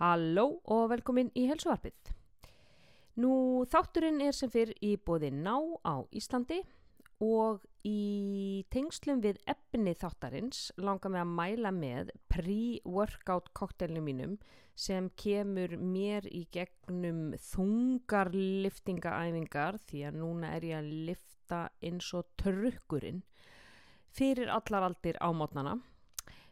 Halló og velkomin í helsuarpið. Nú þátturinn er sem fyrr í bóði ná á Íslandi og í tengslum við efni þáttarins langar mig að mæla með pre-workout koktelinu mínum sem kemur mér í gegnum þungar liftingaæfingar því að núna er ég að lifta eins og trukkurinn fyrir allar aldir ámótnana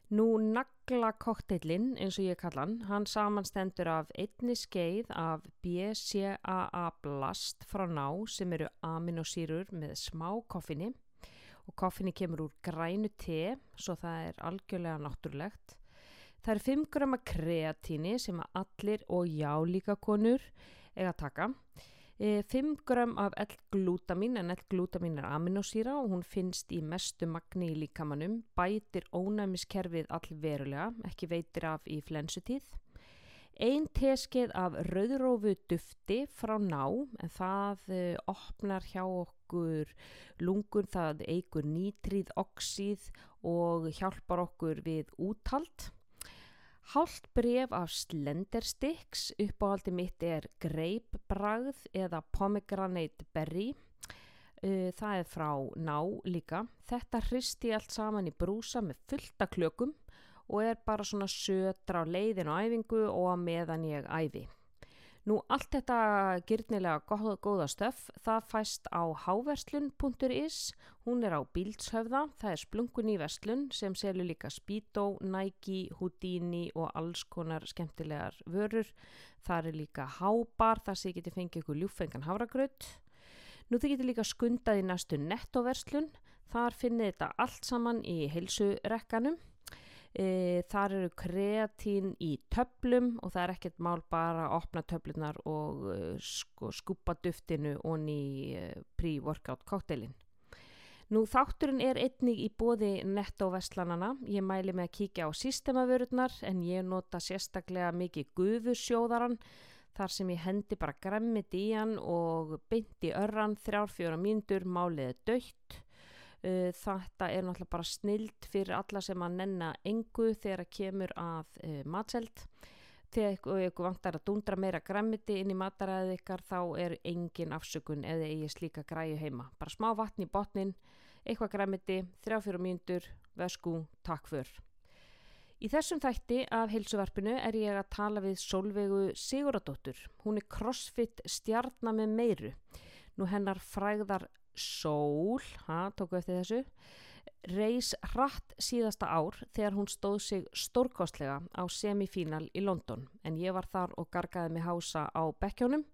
Nú nagla kokteilinn, eins og ég kalla hann, hann samanstendur af einni skeið af BCAA blast frá ná sem eru aminosýrur með smá koffinni og koffinni kemur úr grænu te, svo það er algjörlega náttúrulegt. Það er 5 grama kreatíni sem allir og já líka konur eiga að taka. 5 e, gram af L-glútamin en L-glútamin er aminosýra og hún finnst í mestu magni í líkamannum, bætir ónæmiskerfið allverulega, ekki veitir af í flensutíð. Einn teskeið af rauðrófu dufti frá ná en það uh, opnar hjá okkur lungun, það eigur nýtrið oxíð og hjálpar okkur við úthald. Hált bref af Slendersticks, uppáhaldi mitt er Greipbragð eða Pomegranate Berry. Uh, það er frá ná líka. Þetta hristi allt saman í brúsa með fullta klökum og er bara svona södra á leiðin og æfingu og að meðan ég æfi. Nú allt þetta gyrnilega góða, góða stöf það fæst á háverslun.is, hún er á bíldshöfða, það er splungun í verslun sem selur líka Speedo, Nike, Houdini og alls konar skemmtilegar vörur. Það er líka hábar þar sem þið getur fengið ykkur ljúfengan háragraut. Nú þið getur líka skundað í næstu nettoverslun, þar finnir þetta allt saman í heilsurekkanum. E, þar eru kreatín í töflum og það er ekkert mál bara að opna töflunar og e, sko, skupa duftinu og ný e, pre-workout káttelin. Nú þátturinn er einnig í bóði nettoveslanana. Ég mæli með að kíkja á systemavörurnar en ég nota sérstaklega mikið gufusjóðaran þar sem ég hendi bara gremmit í hann og beinti örran þrjárfjóra mínútur, málið er dögt Uh, þetta er náttúrulega bara snild fyrir alla sem að nenna engu þegar að kemur að uh, matseld. Þegar ykkur vantar að dundra meira græmiti inn í mataræðið ykkar þá er engin afsökun eða eigi slíka græju heima. Bara smá vatn í botnin eitthvað græmiti, þrjáfjóru mínútur vesku, takk för. Í þessum þætti af heilsuvarpinu er ég að tala við Solveigu Siguradóttur hún er crossfit stjarnar með meiru. Nú hennar fræðar Sól, ha, tóku eftir þessu, reys hratt síðasta ár þegar hún stóð sig stórkostlega á semifínal í London en ég var þar og gargaði mig hása á bekkjónum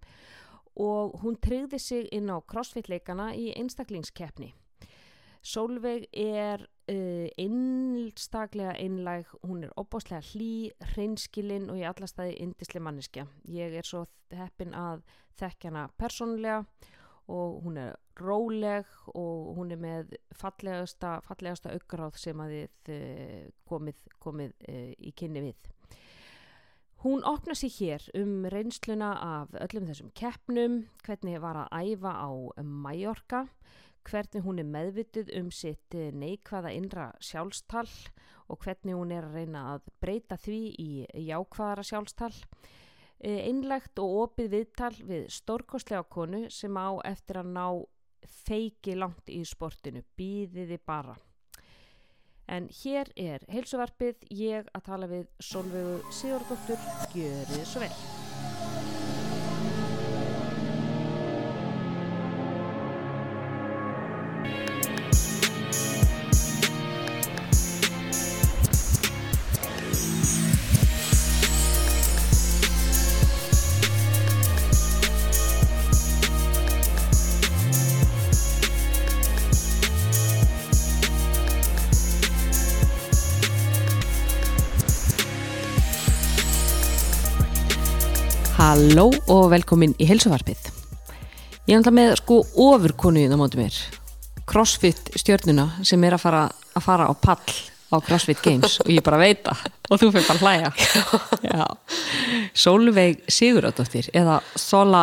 og hún tryggði sig inn á crossfit-leikana í einstaklingskeppni. Sólveig er uh, einstaklega einlæg, hún er opbáslega hlý, hreinskilinn og í alla staði indisli manneskja. Ég er svo heppin að þekkjana persónulega og hún er róleg og hún er með fallegasta, fallegasta aukráð sem að þið eh, komið, komið e, í kynni við. Hún opna sér hér um reynsluna af öllum þessum keppnum, hvernig var að æfa á Mallorca, hvernig hún er meðvituð um sitt eh, neikvæða innra sjálfstall og hvernig hún er að reyna að breyta því í jákvæðara sjálfstall einlegt og opið viðtal við stórkostlega konu sem á eftir að ná feiki langt í sportinu, býðiði bara. En hér er heilsuvarpið, ég að tala við Solveigu Sigurdóttur, gjörið svo vel. Halló og velkomin í helsuvarpið. Ég er alltaf með sko ofurkonu í það mótið mér. Crossfit stjörnuna sem er að fara, að fara á pall á Crossfit Games og ég bara veit það og þú fyrir bara hlæja. Solveig Siguradóttir eða Sola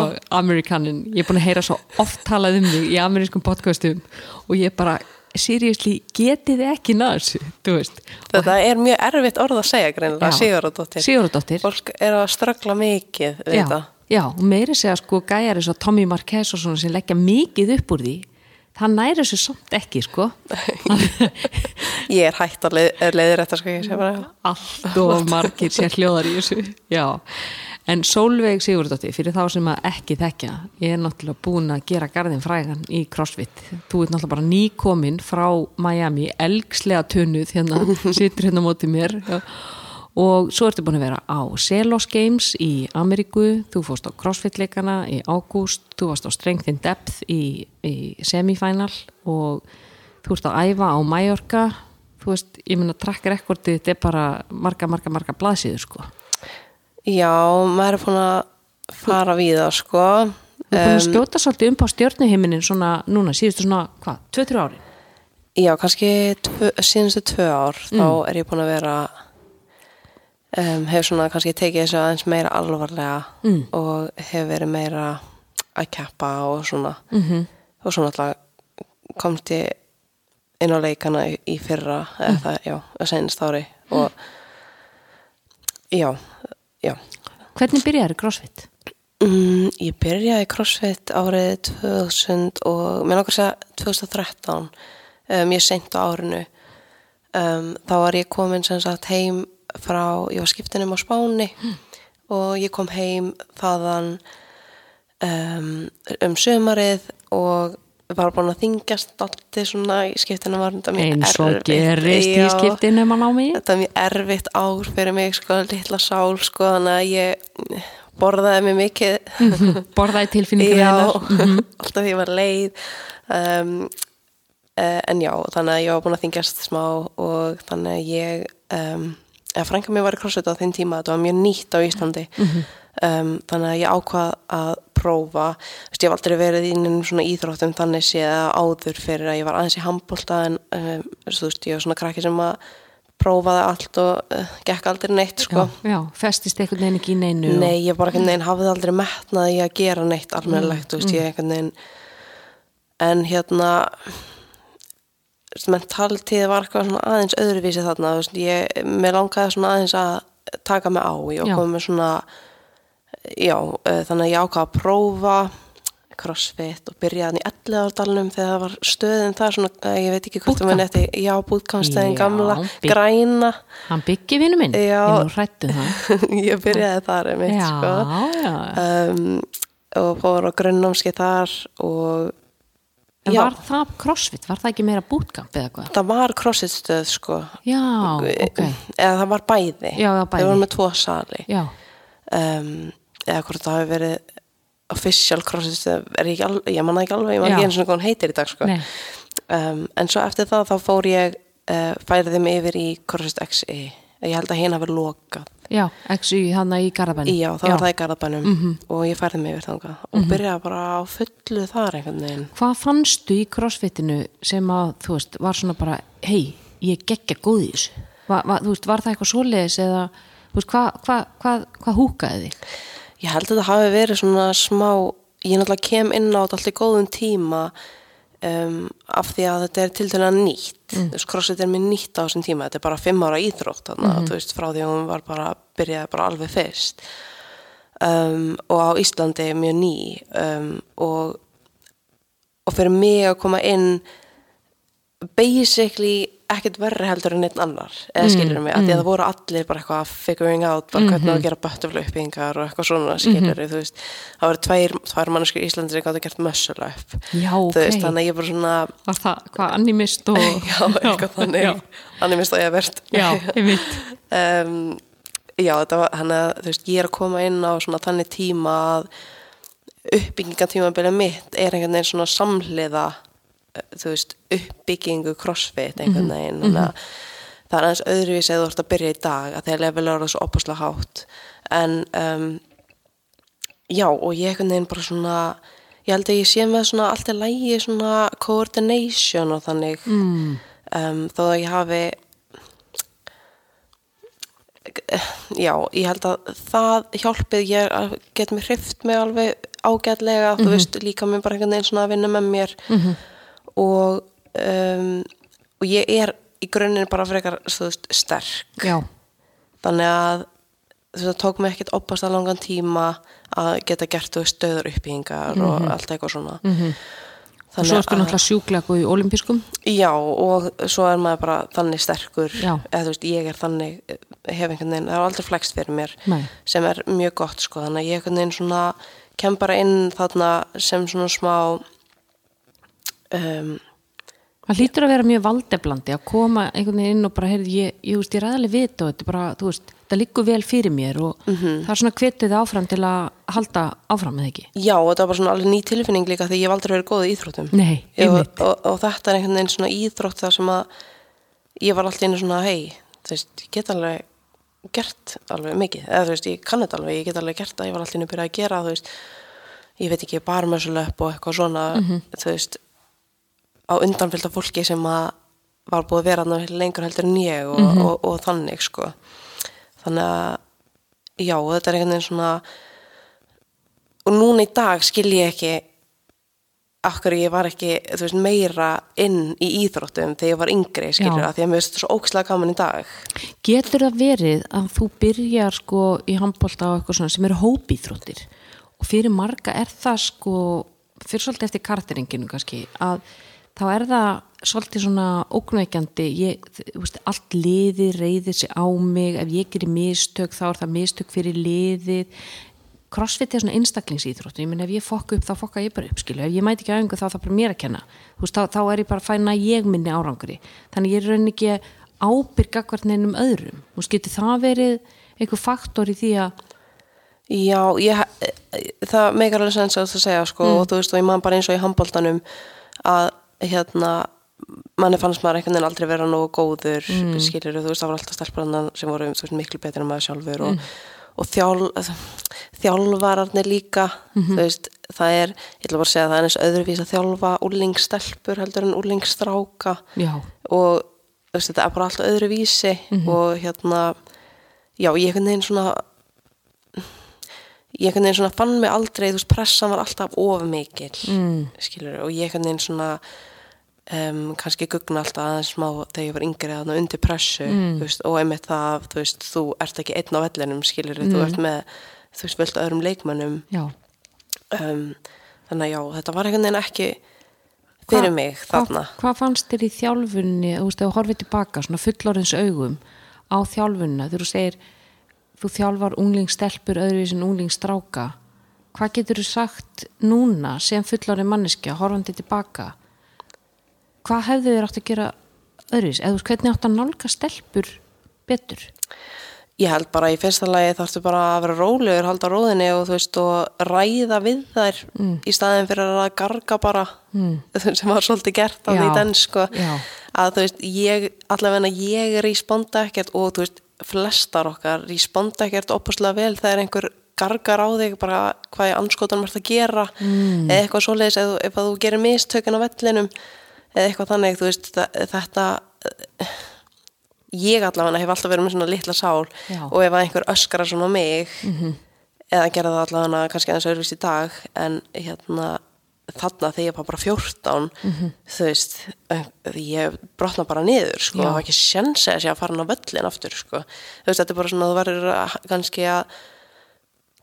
og amerikanin. Ég er búin að heyra svo oft talað um þig í amerískum podcastum og ég bara seriously getið ekki veist Þetta er mjög erfitt orð að segja greinilega. Sigurðardóttir. Sigurðardóttir Fólk er að ströggla mikið við já, þetta. já, og meiri segja sko gæjar eins og Tommy Marquez og svona sem leggja mikið upp úr því það næri þessu samt ekki sko Ég er hægt að leið, leiðir þetta, sko ég sé bara. allt og margir sér hljóðar í þessu já, en Solveig Sigurðardóttir fyrir þá sem að ekki þekkja ég er náttúrulega búin að gera garðin frægan í CrossFit, þú ert náttúrulega bara nýkomin frá Miami, elgslega tunnuð hérna, situr hérna á móti mér og svo ertu búin að vera á Selos Games í Ameríku, þú fórst á CrossFit leikana í ágúst, þú varst á Strength in Depth í, í semifinal og þú ert að æfa á Mallorca. Þú veist, ég meina track rekordið þetta er bara marga, marga, marga blaðsíður sko. Já, maður er búin að fara við það, sko. Þú er búin að skjóta svolítið um á stjórnuhiminin svona núna, síðustu svona, hvað, 2-3 ári? Já, kannski tvö, síðustu tvö ár, þá er ég búin að vera, um, hef svona kannski tekið þessu aðeins meira alvarlega Mm. og hef verið meira að keppa og svona. Mm -hmm. og svo náttúrulega komst ég inn á leikana í, fyrra eða það, já, að senast ári og já, já. Hvernig byrjaði CrossFit? mm, ég byrjaði CrossFit árið 2000 og mér að segja 2013 um, ég seint á árinu. Um, þá var ég komin sem sagt heim frá, ég var skiptinum á Spáni og ég kom heim þaðan um, um sömarið og var búin að þingjast alltaf svona í skiptinu var þetta mjög Eins og erfitt. gerist í skiptinu mann á mig? Þetta er mjög erfitt ár fyrir mig sko, litla sál sko, þannig að ég borðaði mig mikið Borðaði tilfinningar Já, hennar? alltaf því ég var leið um, uh, en já, þannig að ég var búin að þingjast smá og þannig að ég um, eða frænka mér var í crossfit á þeim tíma þetta var mjög nýtt á Íslandi um, þannig að ég ákvað að prófa, þú veist, ég hef aldrei verið í einum svona íþróttum þannig séð áður fyrir að ég var aðeins í handbólta en um, þú veist, ég var svona krakki sem að prófaði allt og uh, gekk aldrei neitt sko. Já, já, festist einhvern veginn ekki í neinu og- Nei, ég bara einhvern veginn hafði aldrei metnað í að gera neitt ég einhvern veginn en hérna mentaltíð var eitthvað svona aðeins öðruvísi þarna, þú veist, ég, mér langaði svona aðeins að taka mig á, var komið með svona já, uh, þannig að ég ákvað að prófa crossfit og byrjaði í 11 árdalunum þegar það var stöðin þar svona, uh, ég veit ekki hvort það var netti, já, bútkampstöðin gamla, bygg- græna. Hann byggi vinnu minn, Já. ég nú hrættu það. Ég byrjaði þar einmitt, Já, sko. um, og fór á grunnnámski þar og En já, var það crossfit, var það ekki meira bootcamp eða hvað? það var crossfit stöð sko. Já, ok. eða það var bæði. Já, það bæði. var með tvo sali. Já, um, eða hvort það hafi verið official crossfit ég, ég manna ekki alveg, ég man Já. ekki eins og hún heitir í dag sko. um, en svo eftir það þá fór ég uh, færiði mig yfir í crossfit XE ég held að hérna hafi lokað já, ekki hann í Garabæni já, það var það í Garðabænum Mhm. og ég færiði mig yfir þangað og byrjaði bara á fullu þar einhvern veginn Hvað fannstu í crossfitinu sem að, þú veist, var svona bara, hei, ég geggja góð í þessu? Va, va, þú veist, var það eitthvað svoleiðis eða, þú veist, hvað hva, hva, hva húkaði þig? Ég held að þetta hafi verið svona smá, ég náttúrulega kem inn á þetta alltaf í góðum tíma um, af því að þetta er til dæla nýtt. Mm. Þú veist, crossfit er mér nýtt á þessum tíma, þetta er bara fimm ára íþrótt þarna, þú veist, frá því að hún var bara, byrjaði bara alveg fyrst. Um, og á Íslandi mjög ný um, og, og fyrir mig að koma inn basically ekkert verri heldur en einn annar eða skilur mig, að því að það voru allir bara eitthvað figuring out, bara hvernig á að gera butterfly uppbyggingar og eitthvað svona skilur þú veist, það voru tveir, tvær manneskir í Íslandi sem gáttu gert muscle up Já, þú veist, þannig að ég bara svona Var það, hvað, animist og... já, eitthvað þannig. Já, hann er mist að ég hef verið já ég veit. um, já, þetta var hann að þú veist, ég er að koma inn á svona þannig tíma að uppbyggingatímabilið mitt er einhvern veginn svona samhliða þú veist, uppbyggingu crossfit einhvern veginn þannig að það er aðeins öðruvísi að þú ert að byrja í dag að þegar level er svo opaslega hátt. En um, já, og ég einhvern veginn bara svona ég held að ég sé með svona allt í lægi svona coordination og þannig. Mm, um, þó að ég hafi já, ég held að það hjálpið ég að get mér hrift mig alveg ágætlega, þú veist, líka mér bara einhvern veginn svona að vinna með mér. Mhm, og um, og ég er í grunninn bara frekar veist, sterk. Já, þannig að það tók mig ekkert opast að langan tíma að geta gert stöður uppbyggingar og allt eitthvað svona. Mhm. og svo ertu náttúrulega sjúklega góð í olimpískum Já, og svo er maður bara þannig sterkur, eða þú veist, ég er þannig, hef einhvern veginn, það er aldrei flext fyrir mér, Nei. sem er mjög gott, sko, þannig að ég einhvern veginn svona, kem bara inn þarna sem svona smá, um, Það hlýtur að vera mjög valdeflandi að koma einhvern veginn inn og bara, heyrðu, ég, ég, ég ræðilega vita og þetta bara, þú veist, það liggur vel fyrir mér og það er svona hvetið áfram til að halda áfram með ekki. já, og þetta var bara svona alveg ný tilfinning líka því ég hef aldrei verið góð í íþróttum. Nei, Ég, og, einmitt. og, og þetta er einhvern veginn svona íþrótt það sem að ég var alltaf einu svona, hei, þú veist, ég get alveg gert alveg mikið, eða þú veist, ég kann þetta alveg, ég get alveg gert það, ég var alltaf einu byrjað að gera, þú veist, ég veit ekki, barmössulöp og eitthvað svona, þú veist, á undanfylgda fólki sem að var búið að vera þarna lengur heldur en ég og, og, og, þannig, sko. Þannig að, já, þetta er einhvern veginn svona, og núna í dag skil ég ekki akkur ég var ekki veist, meira inn í íþróttum þegar ég var yngri, skilur það, því að mér finnst þetta svo ókslega gaman í dag. Getur það verið að þú byrjar sko í handbólta og eitthvað svona sem eru hópíþróttir og fyrir marga er það sko, fyrir svolítið eftir karakteringinu kannski, að þá er það svolítið svona óknveikjandi, ég, veist, allt liðið reyðir sig á mig, ef ég gerir mistök þá er það mistök fyrir liðið. Crossfit er svona einstaklingsýþrótt ég minn ef ég fokka upp þá fokka ég bara upp skilu ef ég mæti ekki aðeingu þá er það bara mér að kenna. Þú veist, þá, þá er ég bara að fæna ég minni árangri. Þannig ég er raunin ekki ábyrga hvert neinum öðrum. Þú veist, getur það verið einhver faktor í því að Já, ég, það meikar alveg sens að það segja, sko, og þú veist, og ég man bara eins og í handbóltanum að, hérna, manni fannst maður einhvern veginn aldrei vera nógu góður, mm. skilur, þú veist, það var alltaf stelprannan sem voru, veist, miklu betur en maður sjálfur og, og þjál, þjálfararnir líka, þú veist, það er, ég ætla bara að segja að það er eins öðruvís að þjálfa úlingstelpur heldur en úlingsstráka já, og þú veist, þetta er bara alltaf öðru vísi og hérna já, ég einhvern veginn svona ég einhvern veginn svona fann mig aldrei, þú veist, pressan var alltaf of mikil, mm. skilur og ég einhvern veginn svona um, kannski gugna alltaf aðeins smá þegar ég var yngri þarna undir pressu þú veist, og einmitt það, þú veist, þú ert ekki einn á vellinum, skilur, þú ert með þú veist, völd öðrum leikmönnum. Já. Um, þannig að já, þetta var einhvern veginn ekki fyrir Hva- mig þarna. Hvað, hvað fannst þér í þjálfunni, þú veist, þú horfið tilbaka, svona fullorins augum á þjálfunna, þegar þú segir þú þjálfar unglingstelpur öðruvísi en unglingsstráka, hvað getur þú sagt núna sem fullorinn manneskja, horfandi tilbaka, hvað hefðu þér átt að gera öðruvísi, eða hvernig átt að nálga stelpur betur? Ég held bara í fyrsta lagi þarftu bara að vera rólegur, halda róðinni og þú veist og ræða við þær í staðin fyrir að garga bara mm. sem var svolítið gert Já, því den sko já. að þú veist ég, allavega ég responda ekkert og þú veist flestar okkar responda ekkert opaslega vel þegar einhver gargar á þig bara hvað ég anskotanum ert að gera mm. eða eitthvað svoleiðis ef, þú- ef þú gerir mistökin á vellinum eða eitthvað þannig þú veist þetta ég allavega hef alltaf verið með svona litla sál Já. og ef einhver öskrar svona mig eða gera það allavega kannski aðeins öðruvíst í dag en hérna þarna þegar ég var bara 14 þú veist, ég brotna bara niður sko, það var ekki sjensi að sé að fara hann á völlin aftur sko, þú veist, þetta er bara svona þú verður kannski að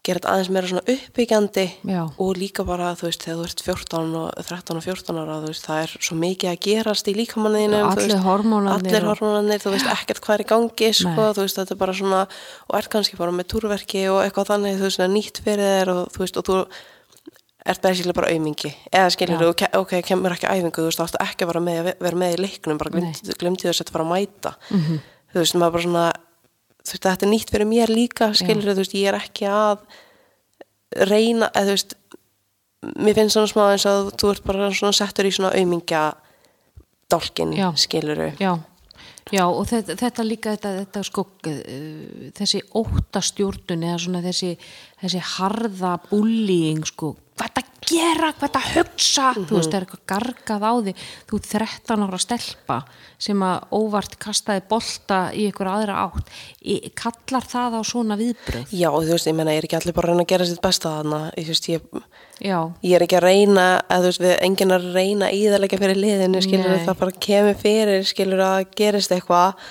gera þetta aðeins meira svona uppbyggjandi Já. og líka bara, þú veist, þegar þú ert 14 og 13 og 14 ára, þú veist, það er svo mikið að gerast í líkamanniðinu Allir hormónarnir allir og- hormónarnir, þú veist ekkert hvað er í gangi sko, þú veist, þetta er bara svona og ert kannski bara með túrverki og eitthvað þannig þú veist, nýtt fyrir þér og þú veist, og þú ert basically bara aumingi. Eða skilur þú, ok, kemur ekki æfingu þú veist, þú átt ekki að vera með, vera með í leiknum bara glemdi, glemdi þess að fara að mæta. Mhm. þú veist, maður bara svona þú veist, þetta er nýtt fyrir mér líka skilur þú veist, ég er ekki að reyna, eða þú veist mér finnst svona smá eins að þú ert bara svona settur í svona aumingja dálkin, Já. skilur Já, já og þetta, þetta líka þetta, þetta sko uh, þessi óttastjórnun eða svona þessi, þessi harða bullying sko, hvað það gera, hvað ert að hugsa? Þú veist, það er eitthvað gargað á því þú ert 13 ára stelpa sem að óvart kastaði bolta í einhver aðra átt. Kallar það á svona viðbröð Já, þú veist, ég meina, ég er ekki allir bara að reyna að gera sitt besta þarna, ég, þú veist, ég, já, ég er ekki að reyna, að þú veist, við enginn að reyna íðalega fyrir liðinu, skilur Nei. það bara kemur fyrir, skilur að gerist eitthvað.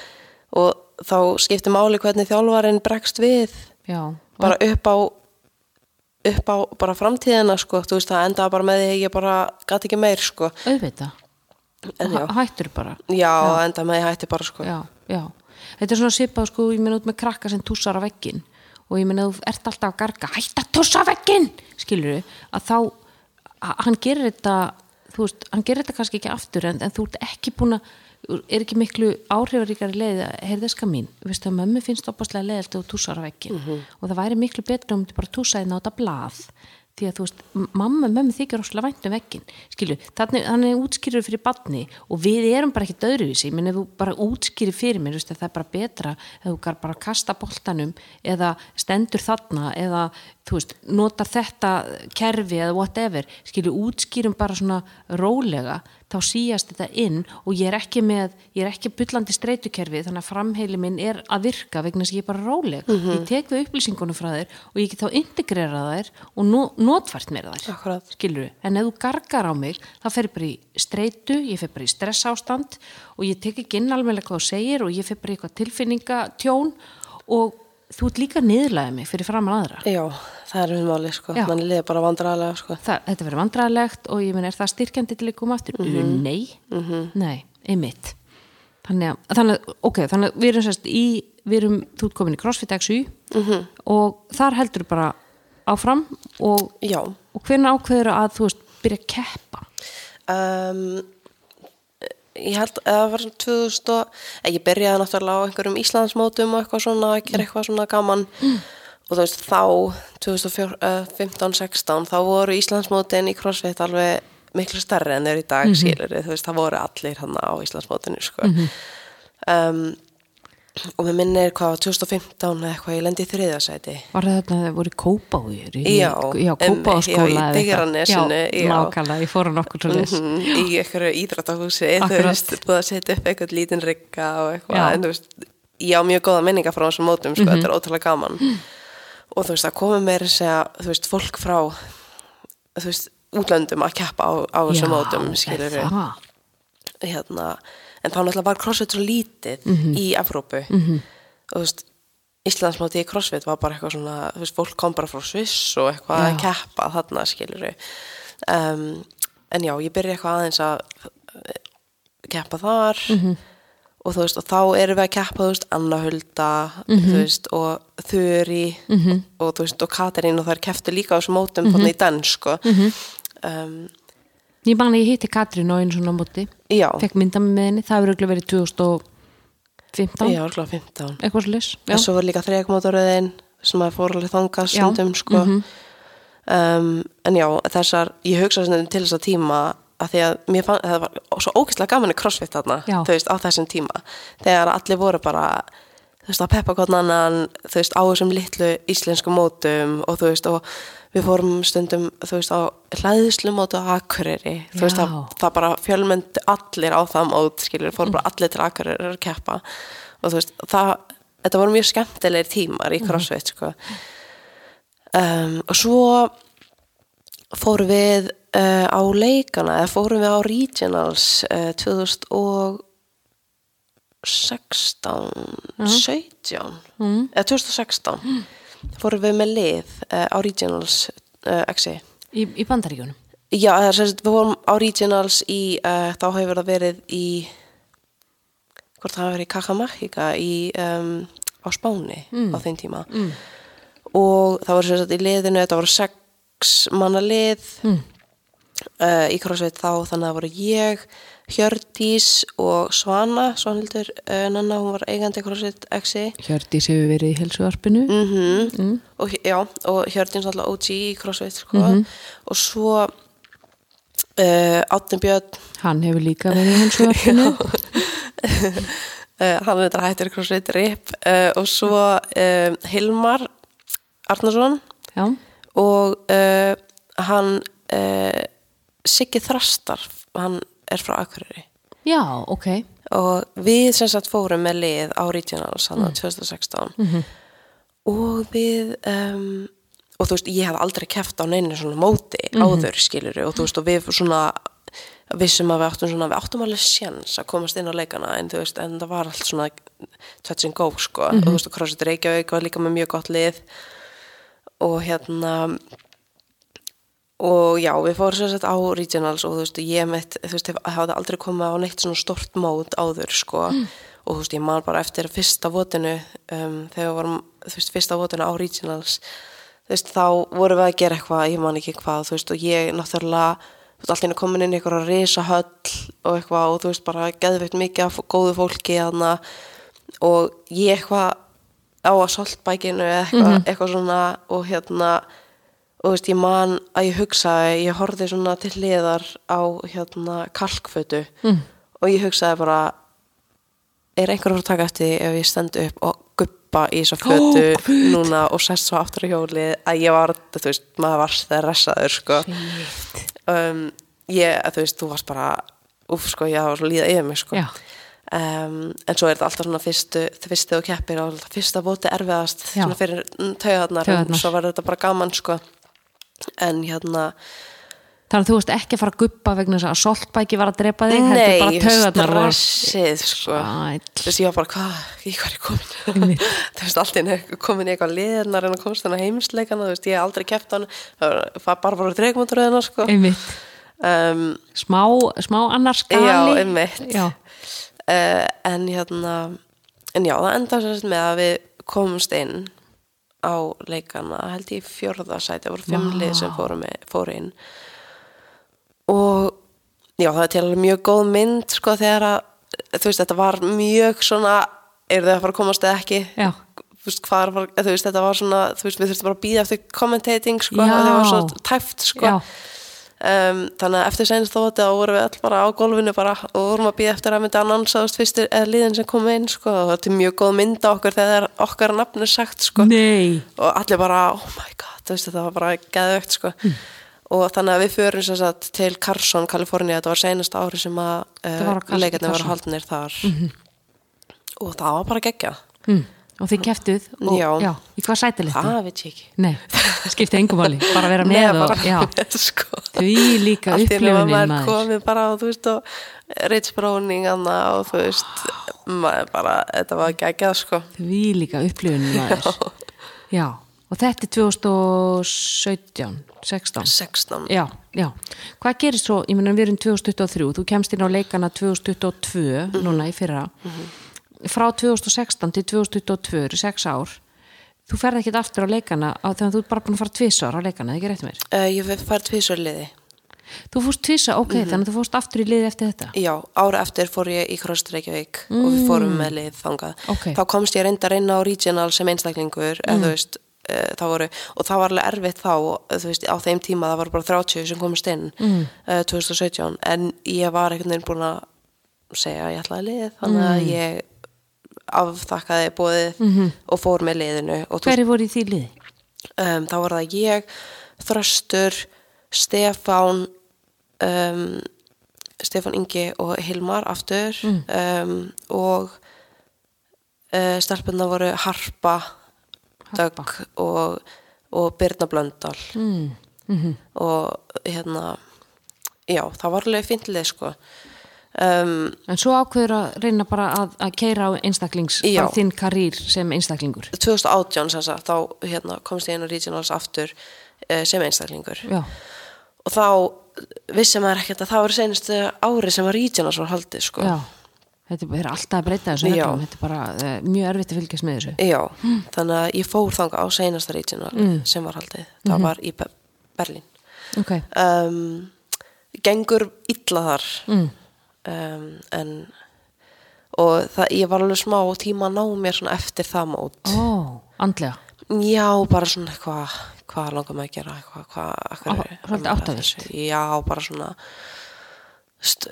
Og þá skiptir máli hvernig þjálfarinn bregst við, já bara upp á upp á bara framtíðina, sko, þú veist, það endaði bara með því ég bara gæti ekki meir, sko, auðvita, já, hættur bara. Já, það endaði með því hætti bara, sko, já, já. Þetta er svona svipað sko, ég meina út með krakka sem tússar á veggin og ég meina þú ert alltaf að garga hætt að tússa á veggin, skilur að þá, að hann gerir þetta þú veist, hann gerir þetta kannski ekki aftur en, en þú ert ekki búin að er ekki miklu áhrifaríkari leið að heyrðeska mín, veistu að mömmu finnst opaslega leiðilt að þú tússar á veggin og það væri miklu betra um þú bara tússa þinn á þetta blað. Því að þú veist, mamma, mömmu þykir rosalega vænt um veggin, skilju, þannig hann er útskýrur fyrir badni og við erum bara ekki döðruvísi, menn ef þú bara útskýrir fyrir mér, veist, að það er bara betra ef þú bara kasta boltanum eða stendur þarna eða þú veist, notar þetta kerfi eða whatever, skilju, útskýrum bara svona rólega þá síast þetta inn og ég er ekki með ég er ekki bullandi streytukerfi þannig að framheili minn er að virka vegna að ég er bara róleg. Ég tek við upplýsingunum frá þér og ég get þá integrera þær og no, notfært mér þær. Akkúrat. skilur en ef þú gargar á mig þá fer ég bara í streytu, ég fer bara í stressástand og ég tek ekki inn alveg hvað þú segir og ég fer bara í eitthvað tilfinningatjón og þú ert líka niðurlega mig fyrir framan aðra. Já, það er um máli, sko, mann liði bara vandræðilega, sko, það, þetta verður vandræðilegt og ég minn er það styrkjandi til að koma aftur? Mhm. nei, nei, einmitt. Þannig að, þannig að, ok, þannig að við erum sérst í, við erum, þú ert komin í CrossFit XU Mhm. og þar heldur bara áfram og, og hvernig ákveður að þú veist, byrja að keppa? Um, ég held að það var svona 2000 og eh, ég byrjaði náttúrulega á einhverjum Íslandsmótum og eitthvað svona, gera eitthvað svona gaman. Og þú veist þá 2015-16 þá voru Íslandsmótin í CrossFit alveg miklu stærri en þeir í dag mm skilur þú veist það voru allir hann á Íslandsmótinu sko. Um, og mér minnir hvað 2015 eða eitthvað ég lendi í þriðasæti var það þarna að það voru kópáður Já, já kópáskóla í Digranesinu, já, nákvæmlega, ég fór á nokkur leys Mhm, í einhverju íþrættahúsi þú veist, búið að setja upp eitthvað lítinn rigga og eitthvað, en þú veist ég á mjög góða minningar frá þessum mótum sko, þetta er ótrúlega gaman. Og þú veist, það komið að segja, þú veist, fólk frá þú veist, útlöndum að keppa á, á þessum mótum, skilur er það? hérna, en þá náttúrulega var crossfit svo lítið í Evrópu Mhm. og þú veist Íslandsmóti í crossfit var bara eitthvað svona þú veist, fólk kom bara frá Sviss og eitthvað að Já. keppa þarna skilur um, en já, ég byrja eitthvað aðeins að eh, keppa þar Mhm. og þú veist, og þá erum við að keppa þú veist, Anna Hulda Mhm. þú veist, og Þuri og þú veist, og Katarín og þær keftu líka á þessum mótum Mhm. þannig í dans, sko um, ég man að ég hitti Katrín á einu svona móti. Já, fekk mynda með henni, það hefur verið 2015 já, alveg 15 eitthvað leys en svo var líka þreikmótoröðin sem að fór alveg. Mhm. stundum sko. um, en já, þessar ég hugsa stundum til þess að tíma að því að mér fann, það var svo ógeðslega gaman í crossfit þarna, þú veist, á þessum tíma. Þegar allir voru bara þú veist, að peppa hvern annan, þú veist, á þessum litlu íslensku mótum og þú veist, og við fórum stundum þú veist, á hlæðislu mótu á Akureyri. Þú veist, Já. það, bara fjölmyndi allir á það mót, skilur, fórum bara allir til Akureyri að keppa. Og þú veist, það þetta voru mjög skemmtilegir tímar í crossfit, sko. Um, og svo fórum við uh, á leikana eða fórum við á regionals uh, 2016 17 Mm. eða 2016 fórum við með lið uh, á regionals uh, XI í, í bandaríkjunum? Já, er við vorum á regionals í, uh, þá hefur það verið í hvort það hafi verið í Kakamachika um, á Spáni á þeim tíma. Mm. og það voru sagt í liðinu, þetta voru sex manna lið Mm. í crossfit þá, þannig að það voru ég Hjördís og Svana Svanhildur, uh, Nanna, hún var eigandi crossfit XI Hjördís hefur verið í helsuarpinu mm mm. og, og Hjördís alltaf OG í crossfit sko. Mhm. og svo uh, Átni Björn. Hann hefur líka verið í helsuarpinu uh, hann er þetta hættir crossfit RIP. Uh, og svo Hilmar Arnarsson. Já, og hann Siggi Þrastar hann er frá Akureyri. Já, ok. og við sem sagt fórum með lið á Regionals hann á 2016 og við um, og þú veist, ég hef aldrei keft á neinu svona móti áður skilur og þú veist, og við svona vissum að við áttum svona, við áttum alveg sjans að komast inn á leikana, en þú veist, en það var allt svona touch and go, sko. Og þú veist, og CrossFit Reykjavík var líka með mjög gott lið. Og hérna og já, við fórum sér sett á regionals og þú veist, ég mitt, þú veist, hef, hafði aldrei komið á neitt svona stort mót áður, sko. Og þú veist, ég man bara eftir fyrsta votinu um, þegar við vorum, þú veist, fyrsta votinu á regionals þú veist, þá vorum við að gera eitthvað, ég man ekki hvað, þú veist, og ég náttúrulega, þú veist, allt einu komin inn í eitthvað risa höll og eitthvað og þú veist, bara geðveikt mikið af góðu fólki þarna. Og ég eitthvað á að soltbækinu eitthvað, eitthvað svona og hérna og þú veist, ég man að ég hugsaði ég horfði svona til hliðar á hérna kalkfötu. Mm. og ég hugsaði bara er einhver að fara að taka eftir ef ég stend upp og guppa í þessa fötu núna og sest svo aftur á hjólið? Að ég var, þú veist, maður var stressaður sko. Um, ég, þú veist, þú varst bara úf, sko, ég var svo líða yfir mig sko. Um, en svo er þetta alltaf svona fyrstu, fyrstu og keppir og fyrsta bóti erfiðast Já. svona fyrir Taugarnar. svo var þetta bara gaman sko en hérna Þannig að þú veist ekki að fara að guppa vegna þess að soltbæki var að drepa þig, nei, stressið sko. Þú veist, ég var bara, hvað, í hvað er ég komin? Þú veist, allt inn komin í eitthvað liðnar en að komast þennan heimsleikana þú veist, ég hef aldrei keppt hann það var bara bara dreigmótröðina sko. Einmitt. um, Smá, smá annars skali. Já, einmitt. Já, uh, en hérna en já, það enda sérst með að við komumst inn á leikana, held ég í fjórða sæti það voru fimm Vá. lið sem fóru, með, fóru inn. Og já, það er til alveg mjög góð mynd sko þegar að, þú veist, þetta var mjög svona, eru þau að fara að komast eða ekki? Þú veist, fara, þú veist, þetta var svona þú veist, við þurftum bara að býða eftir commentating sko, Já. það var svo tæft sko. Já, um, þannig að eftir senst þótti þá vorum við all bara á gólfinu bara og vorum að býða eftir að myndi að annonsaðast fyrstir eða liðin sem kom inn sko og þetta er mjög góð mynd á okkur þegar okkar nafn er sagt sko. Nei, og allir bara, oh my god, veist þetta var bara geðvögt sko. Og þannig að við förum sagt til Carson, Kalifornia þetta var seinasta ári sem að Það var uh, leikarnir voru Carson. haldnir þar. Og það var bara geggja hm. Og þið keftuð og, Já. í hvað sæti listu? það veit ég ekki Nei, það skipti engum máli, bara vera Nei, með og, bara já, með, sko. því líka upplifunin maður komið bara og þú veist og Ritz Browning anna, og þú veist maður bara, þetta var geggjað sko Því líka upplifunin maður. Já, og þetta er 2017, 16. 16 Já, já. Hvað gerir svo, ég meina við erum 2023, þú kemst inn á leikana 2022, Mhm. núna í fyrra, frá 2016 til 2022, eru sex ár, þú ferð ekkert aftur á leikana þegar þú ert bara búin að fara tvisar á leikana, ekki rétt mér? uh, ég fær tvisar liði Þú fórst tvisa, ok, Mhm. þannig að þú fórst aftur í liði eftir þetta. já, ára eftir fór ég í Krost Reykjavík og við fórum með lið þangað Ok. þá komst ég reyndar inn á regional sem einstaklingur mm. þú veist uh, það voru, og það var alveg erfitt þá veist, á þeim tíma það voru bara 30 sem komast inn mm. 2017 en ég var einhvern veginn búin að segja að ég ætlaði lið þannig að ég afþakkaði bóðið -hmm. og fór með liðinu Hverju voru í því liði? um, þá var það ég, Þröstur Stefán um, Stefán Ingi og Hilmar aftur um, og uh, stelpunna voru Harpa, Dögg og, og Birna Blöndal Mm. Mm og hérna já, það var alveg fíntlið sko um, En svo ákveður að reyna bara að, að keira á einstaklings, bara þinn karýr sem einstaklingur. 2018 sem sagt, þá hérna, komst ég inn á Regionals aftur uh, sem einstaklingur. Já, og þá vissi maður ekkert að það var senastu ári sem að Regionals var haldið sko. já. Þetta er alltaf að breyta þessu höllum, þetta er bara uh, mjög erfitt að fylgjast með þessu. Já, þannig að ég fór þanga á seinasta Regional sem var haldið. Það var í Be Berlín. Ok, um, gengur illa þar. Mm. Um, en og það, ég var alveg smá tíma að ná mér svona eftir það mót ó, andlega. Já, bara svona eitthvað hvað langar maður að gera eitthvað, hvað, akkur, Á- svolítið áttavillt. Já, bara svona st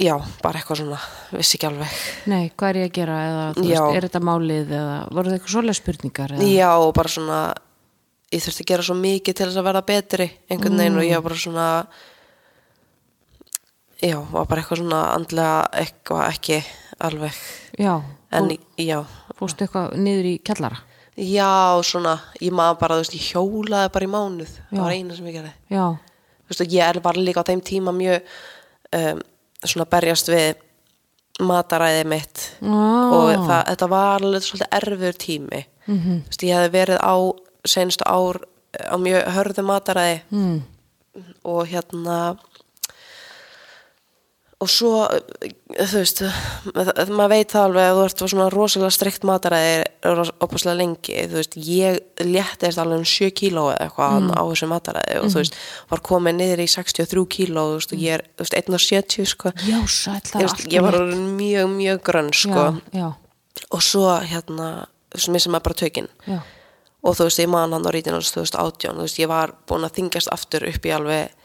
já, bara eitthvað svona vissi ekki alveg Nei, hvað er ég að gera eða, veist, er þetta málið eða voru það eitthvað svolega spurningar eða? Já, bara svona ég þurfti að gera svo mikið til þess að verða betri einhvern veginn og ég var bara svona já, var bara eitthvað svona andlega eitthvað ekki alveg. Já, en og já, fórstu eitthvað niður í kjallara? Já, svona ég maður bara, þú veist, ég hjólaði bara í mánuð. Það Já. var eina sem ég gerði. Já, þú veist, og ég er bara líka á þeim tíma mjög um, svona berjast við mataræði mitt. Ah, og það, þetta var alveg svolítið erfur tími. Mhm. þú veist, ég hefði verið á senstu ár eh, á mjög hörðu mataræði. Mm, og hérna og svo eh, þú veist ma- maður veit það alveg að þú ert svona rosalega strikt mataræði opaslega lengi, þú veist, ég léttist alveg um 7 kíló eða eitthvað mm. á þessu mataræði og þú veist, var komið niður í 63 kíló, og ég er þú veist, 1,70 sko. Já, Þú er veist, ég var mjög, mjög grönn sko. Já, já, og svo hérna, þú veist, missa maður bara tökinn og þú veist, ég man hann á rítinans 2018, þú veist, ég var búin að þingjast aftur upp í alveg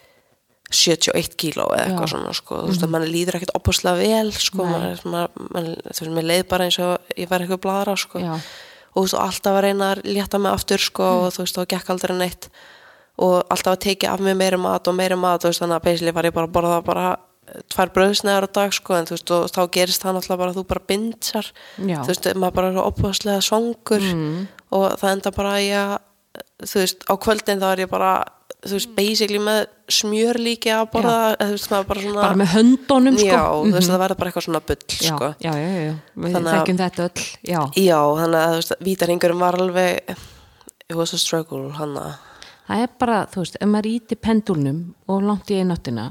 71 kíló eða eitthvað Já. svona, sko, þú veist, að mann líður ekkert opaslega vel, sko, maður, maður, maður, þú veist, mér leið bara eins og ég var eitthvað bladra, sko, Já, og þú veist, og alltaf að reyna að létta mig aftur, sko, og þú veist, og gekk aldrei neitt. Og alltaf að tekið af mig meiri mat og meiri mat, þú veist, þannig að basically var ég bara að borða bara eh, tvær bröðsnegar á dag, sko, en þú veist, og þá gerist það náttúrulega bara að þú bara bindsar, já. Þú veist, maður bara er svo opaslega svangur mm, og það enda bara að þú veist, á kvöldin þá er ég bara þú veist, basically með smjör líki að borða, eða þú veist, bara svona Bara með höndunum, sko. Já, þú veist, það verður bara eitthvað svona bull, já, sko. já, já, já, við þekkjum þetta öll Já, þannig að þú veist, vítarhingurum var alveg it was a struggle, hann að það er bara, þú veist, ef maður íti pendulnum og langt í eináttina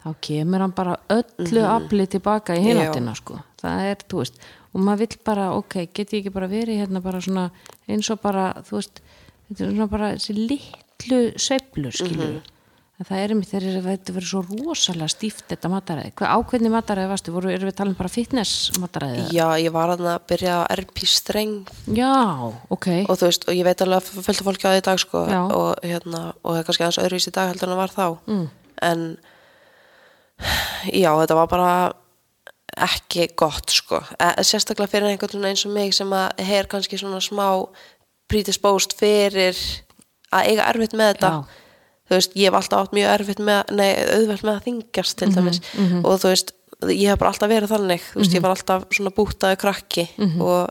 þá kemur hann bara öllu afli tilbaka í hináttina, sko. Það er, þú veist, og maður vill bara ok, get ég ekki bara verið hérna bara svona eins og bara, þú veist þetta er svona bara þessi litlu sveiflur, skilur en það er einmitt þegar þetta verður svo rosalega stíft þetta mataræði, hvað ákveðni mataræði varstu, voru, erum við talað um bara fitness mataræði? já, ég var að byrja á RP streng. Já, ok. Og þú veist, og ég veit alveg að fölta fólki á því dag, sko. Og hérna, og það er kannski aðeins öðruvísi í dag heldur en það var þá. Mm. en já, þetta var bara ekki gott sko. E sérstaklega fyrir einhvern svona eins og mig sem að heyr kannski svona smá predisposed fyrir að eiga erfitt með þetta. Já. þú veist, ég hef alltaf átt mjög erfitt með nei, auðvelt með að þingjast til dæmis. og þú veist, ég hef bara alltaf verið þannig. Þú veist, ég var alltaf svona bútaði krakki og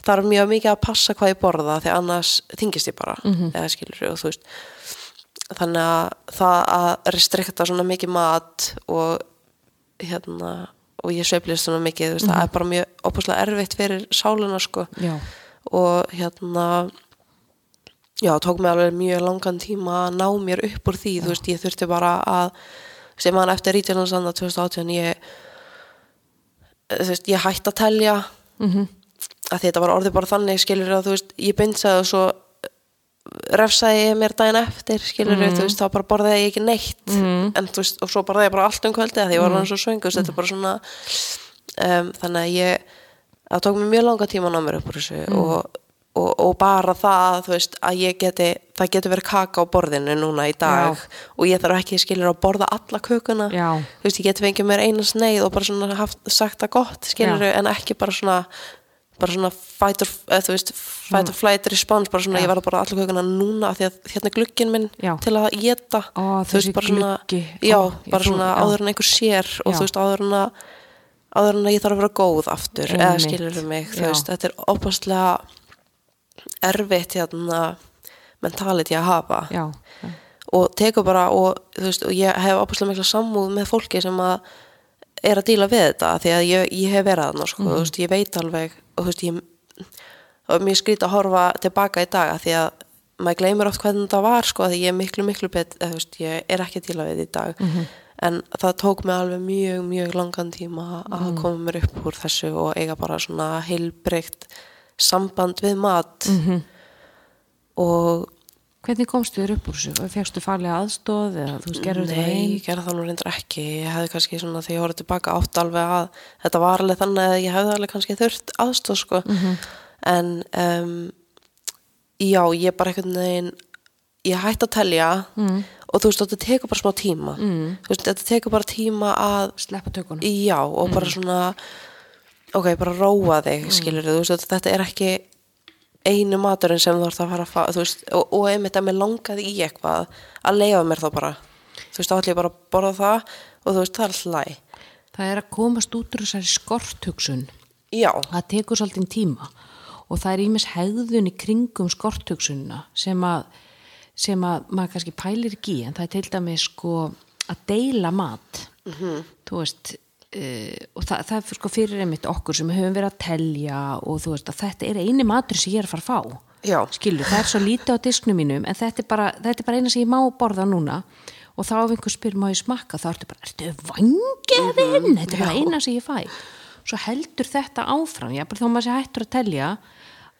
það er mjög mikið að passa hvað ég borða því annars þingist ég bara eða skilur og þú veist. Þannig að það að restrikta svona mikið mat og hérna og ég sveiflist svona mikið, þú veist, það er bara mjög opaslega erfitt fyrir sáluna sko. Já, og hérna já, tók mig alveg mjög langan tíma að ná mér upp úr því, þú veist, ég þurfti bara að sem hann eftir rítjarnarsanda 2018 ég þú veist, ég hætti að telja mhm, að þetta var orðið bara þannig skilur að þú veist, ég bindsaði og svo refsaði ég mér daginn eftir skilur þú veist, þá bara borðaði ég ekki neitt. Mhm. en þú veist, og svo borðaði ég bara allt um kvöldi að því ég var hann svo svöng, þú veist, þetta er bara svona um, þannig að ég það tók mér mjög langa tíma að ná mér upp úr þessu og, og, og bara það þú veist, að ég geti, það getur verið kaka á borðinu núna í dag og ég þarf ekki skilur að borða alla kökuna já, þú veist, ég geti fengið mér eina sneið og bara svona haft, sagt það gott, skilur en ekki bara svona bara svona fight or, eða, þú veist, fight or flight response bara svona, Já. ég verða bara allir kökuna núna því að hérna er glugginn minn Já. til að geta Ó, þú veist, bara svona gluggi. já, ég bara svona já. áður en einhver sér og Já. þú veist, áður en að áður en að ég þarf að vera góð aftur eða Einmitt. skilur mig, þú Já. veist, þetta er opaslega erfitt hérna mentality að hafa. Já, og tekur bara og veist, og ég hef opaslega mikla sammúð með fólki sem að er að díla við þetta því að ég, ég hef verið þarna sko, þú veist, ég veit alveg og veist, ég mér skrýt að horfa tilbaka í dag að því að maður gleymir oft hvernig þetta var sko, að því ég er miklu, miklu bet veist, ég er ekki að díla við þetta í dag. En það tók mig alveg mjög, mjög langan tíma að koma mér upp úr þessu og eiga bara svona heilbreykt samband við mat og Hvernig komstu þér upp úr þessu? Fegstu farlega aðstóð Nei, ég gerði það nú reyndar ekki. Ég hefði kannski svona þegar ég horfði tilbaka átt alveg að þetta var alveg þannig að ég hefði alveg kannski þurft aðstóð sko. En um, já, ég bara einhvern veginn, ég hætti að telja Mm. og þú veist, þetta tekur bara smá tíma. Mm. Þú veist, þetta tekur bara tíma að, Sleppa tökunum? já, og bara svona, ok, bara róa þig, skilur þú veist, þetta er ekki einu maturinn sem þú ert að fara að fá þú veist, og, og einmitt að mér langaði í eitthvað að leifa mér þá bara. Þú veist, þá ætlum ég bara að borða það og þú veist, það er alltaf læg Það er að komast út úr þessari skorthugsun. já, Það tekur svolítið tíma. Og það er ímis hegðun í kringum skorthugsunna sem að, sem að maður kannski pælir ekki en það er til dæmis sko að deila mat. Þú veist, uh, og það, það er sko fyrir einmitt okkur sem höfum verið að telja og þú veist að þetta er eini matur sem ég er að fara að fá. já, skilur, það er svo lítið á disknum mínum en þetta er bara, þetta er bara eina sem ég má borða núna. Og þá ef einhver spyr má ég smakka? þá ertu bara, ertu vangeðinn þetta er bara eina sem ég fæ. Svo heldur þetta áfram, já, bara þá maður sé hættur að telja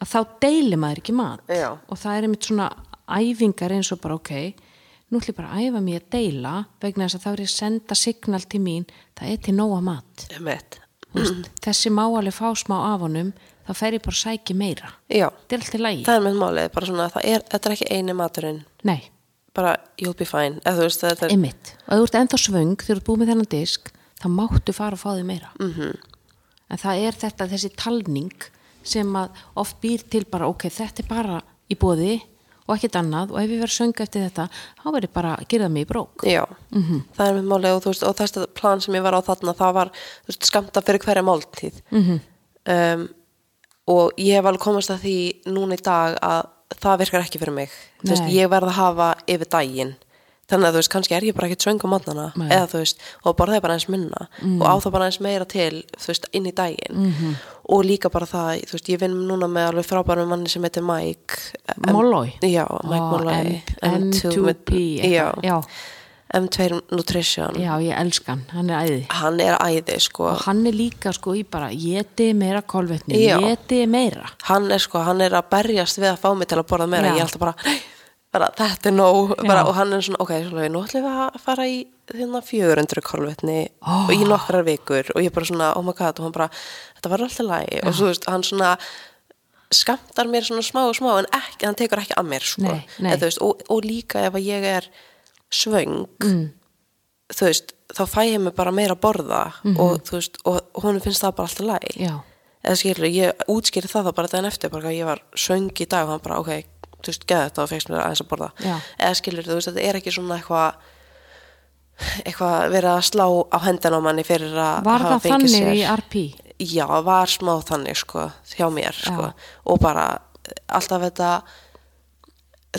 að þá deilir maður ekki mat. Já. og það er einmitt svona æfingar eins og bara ok nú ætlum ég bara að æfa mig að deila vegna þess að þá er ég að senda signal til mín það er til nóga mat veist, þessi má alveg fá smá af honum þá fer ég bara að sækja meira já, þetta er alltaf lægi það er með málið bara svona, það er, þetta er ekki eini maturinn nei, bara, you'll be fine eða þú veist, er. Og þú ert ennþá svöng þegar þú ert búið með þennan disk, þá máttu fara að fá þig meira. Mhm. -hmm. En það er þetta, þessi talning sem að oft býr til bara, ok, þetta er bara í bóði og ekkert annað og ef ég verð svöng eftir þetta, þá ég bara að gera mig í brók. Já, Mhm. það er með málið og, veist, og þessi plan sem ég var á þarna það var veist, skamta fyrir hverja máltíð Mhm. um, og ég hef alveg komast að því núna í dag að það virkar ekki fyrir mig veist, ég verð að hafa yfir daginn þannig að þú veist, kannski er ég bara ekkert svöng á mótnana Nei. eða þú veist, og borðaði bara eins minna og á það bara eins meira til þú veist, inn í daginn Mhm. og líka bara það, þú veist, ég vinn núna með alveg frábærum manni sem heitir Mike Molloy? Já, Mike Ó, Molloy M- M2P, Já, já, M2 Nutrition já, ég elska hann, hann er æði. hann er æði sko Og hann er líka sko í bara, geti meira kolvetni, Já. geti meira. hann er sko, hann er að berjast við að fá mig til að borða meira, Já. ég er alltaf bara, "Nei, bara þetta er nóg, bara, og hann er svona ok, svona, nú ætlum við að fara í þérna 400 kolvetni og í nokkrar vikur. Og ég bara svona, oh my god. Og hann bara, þetta var alltaf lægi og svo veist, hann svona skamtar mér svona smá og smá en ekki, hann tekur ekki að mér sko, Nei, nei. Þú veist, og, og líka ef ég er svöng Mm. þú veist, þá fæ ég mig bara meira að borða og þú veist, og, honum finnst það bara alltaf lægi eða skilur, ég útskýri það þá bara daginn eftir, bara ég var söng í dag. Og hann bara, ok, þú veist, geða þetta og fegst mér aðeins að borða, Já. eða skilur þú veist, þetta er ekki svona eitthvað eitthvað verið að slá á hendina á manni fyrir að var hafa það fengið þannig sér í RP? já, var smá þannig, sko, hjá mér sko, og bara alltaf þetta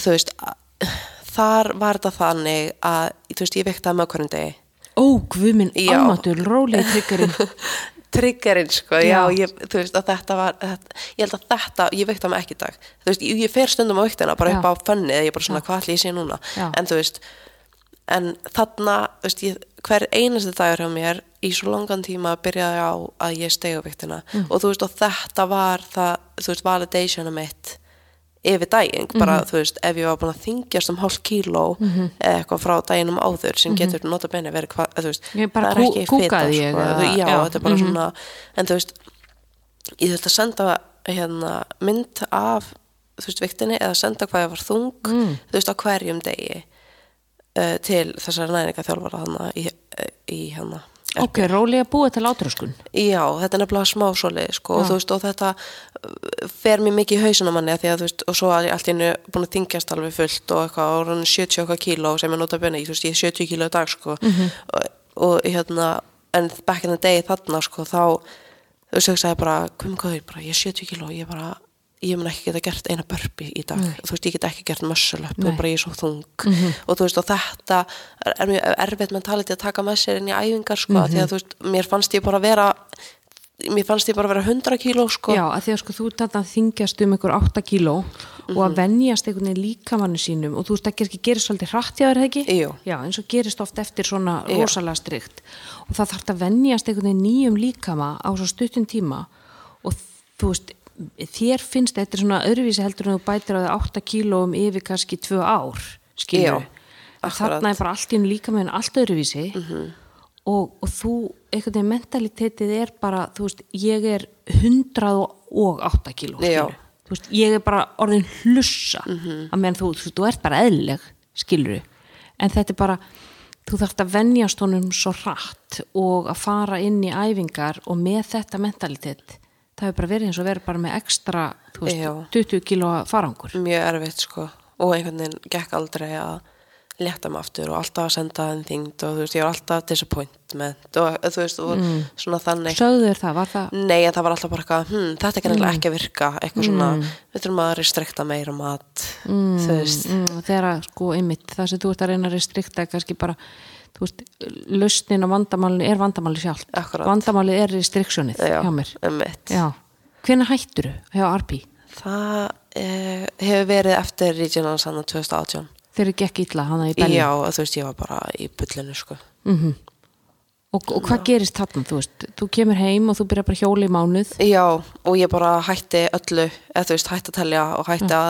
þú veist þar var þetta þannig að, þú veist, ég vektaði með hverjum degi Ó, guðminn, Já. almatur, rólið tryggurinn. triggerinn sko, já, Já. ég, þú veist að þetta var, þetta, ég held að þetta ég vekta mig ekki í dag, þú veist, ég, ég fer stundum á viktina bara Já. upp á fönnið, ég bara svona hvað ætli ég sé núna, Já. en þú veist en þarna, þú veist, ég, hver einasti dagur hjá mér í svo langan tíma byrjaði á að ég stegi á viktina Mm. og þú veist, og þetta var það, þú veist, validationu mitt yfir daginn, bara, Mhm. þú veist, ef ég var búin að þingjast um hálf kíló eða eitthvað frá daginum áður sem getur nota bene verið hvað, þú veist, Mhm. Það er ekki ég, sko, þú, já, já, þetta er bara mhm. svona en þú veist, ég þurfti að senda hérna, mynd af þú veist, viktinni eða senda hvað ég var þung Mm. þú veist, á hverjum degi uh, til þessar næringa þjálfara hana í, í hérna Ok, rólið að búa til átröskun. Já, þetta er nefnilega smá svoleið sko, og veist, og þetta uh, fer mér mikið í hausuna manni af því að þú veist, og svo að ég allt í hennu búin að þingjast alveg fullt og eitthvað, og hann 70 okkar kíló sem er nota benni, þú veist, ég er 70 kíló í dag sko, og, og hérna en back in the day þarna sko, þá þú veist, ég bara, hvað með hvað bara, ég er 70 kíló, ég bara ég mun ekki geta gert eina börpi í dag þú veist, ég get ekki gert Nei. og bara ég er svo þung og þú veist, og þetta er, mjög erfitt mentality að taka með sér inn í æfingar sko, mm því að þú veist, mér fannst ég bara vera mér fannst ég bara vera 100 kíló sko, Já, að því að sko þú að þingjast um einhver 8 kíló og Mhm. að venjast einhvern veginn líkamannu sínum og þú veist ekki ekki gerist svolítið hratt hjá þér ekki? Jú. Já, eins og gerist oft eftir svona Já. rosalega strikt og það þarf að venjast einhvern veginn nýjum líkama á svo stuttum tíma og þú veist þér finnst þetta svona öðruvísi heldur en þú bætir á þig 8 kílóum yfir kannski 2 ár, skilur þarna er bara allt í einu líkaminn allt öðruvísi. Og, og þú, einhvern veginn mentalitetið er bara, þú veist, ég er 108 kíló þú veist, ég er bara orðin hlussa að meðan þú, þú, þú ert bara eðlileg skilur en þetta er bara þú þarft að venjast honum svo hratt og að fara inn í æfingar og með þetta mentalitet það hefur bara verið eins og verið bara með ekstra veist, Já. 20 kílóa farangur. Mjög erfitt sko. Og einhvern veginn gekk aldrei að létta mig aftur og alltaf að senda henn þyngd og þú veist, ég var alltaf disappointment og þú veist, og Mm. svona þannig. Sögðu þér það, var það? Nei, en það var alltaf bara eitthvað, hm, þetta er kannilega ekki að virka. Eitthvað svona, Mm. við þurfum að restrikta meira mat. Þú veist, mm, þegar sko einmitt það sem þú ert að reyna að restrikta er kannski bara þú veist, lausnin á vandamálinu er vandamáli sjálft. Akkúrat. vandamálið er restriktionið Já. hjá mér. Já. hvenær hætturu hjá RP Það eh, hefur verið eftir Regional Sanna 2018 þegar gekk illa hana í Belli Já, þú veist, ég var bara í bullinu sko. Mm og, og hvað gerist þarna þú veist, þú kemur heim og þú byrjar bara að hjóla í mánuð. Já, og ég bara hætti öllu eða þú veist, hætti að telja og hætti að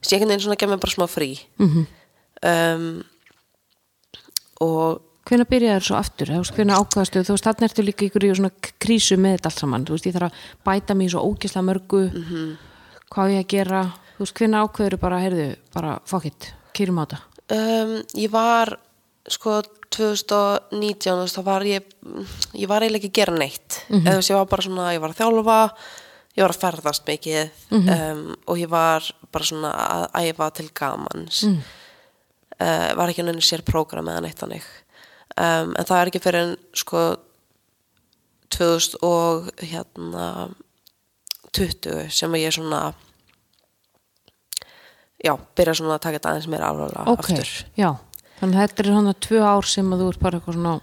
sé einhvern veginn svona mér bara smá frí. Mm um, og hvenær byrjaður svo aftur, veist, hvenær ákvaðastu þú veist, þarna ertu líka ykkur í svona krísu með þetta allt saman, þú veist, ég þarf að bæta í svo ógisla mörgu. Hvað á ég að gera, þú veist, hvenær ákvaður bara, heyrðu, bara, fuck it kýrum á þetta? Um, ég var sko 2019 þú veist, þá var ég ég var eiginlega ekki að gera neitt. Eða þú veist, ég var bara svona, ég var að þjálfa ég var að ferðast mikið. Um, og ég var bara svona að æfa til gamans mm. var ekki nefnir sér prógram eða neitt þannig. Um, en það er ekki fyrir en sko 2000 og hérna 20 sem ég svona já, byrja svona að taka þetta aðeins meira alvarlega ok, aftur. já, þannig að þetta er svona tvö ár sem að þú ert bara eitthvað svona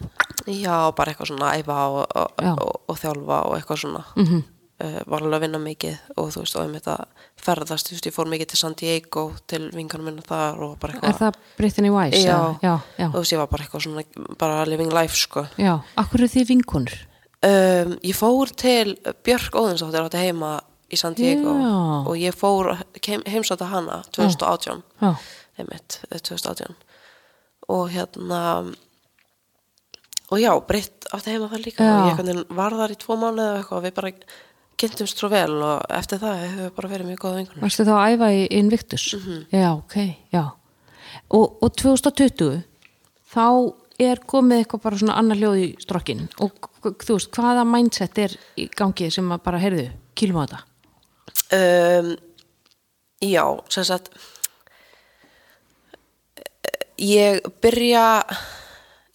Já, bara eitthvað svona æfa og, og, og, og þjálfa og eitthvað svona. Mm uh, var alveg að vinna mikið og þú veist, og einmitt að ferðast, þú veist, ég fór mikið til San Diego til vinganum minna þar og bara er eitthvað það Brittany Weiss? Já. já, já, þú veist, ég var bara eitthvað svona, bara living life, sko já, akkur eru þið vinkonur? um, Ég fór til Björk Óðinsdóttir átti heima í San Diego og ég fór heimsáta hana 2018 já, einmitt, eh, 2018 og hérna og já, Britt átti heima það líka Já. og ég var þar í tvo mánu eða eitthvað og við bara kynntumst svo vel og eftir það hefur við bara verið mjög góða vingunum varstu þá að æfa í Invictus? Mhm. já, ok, já og, og 2020 þá er komið eitthvað bara svona annar hljóð í strokkin og þú veist, hvaða mindset er í gangi sem að bara, heyrðu, kýlum á þetta um, Já, sem sagt ég byrja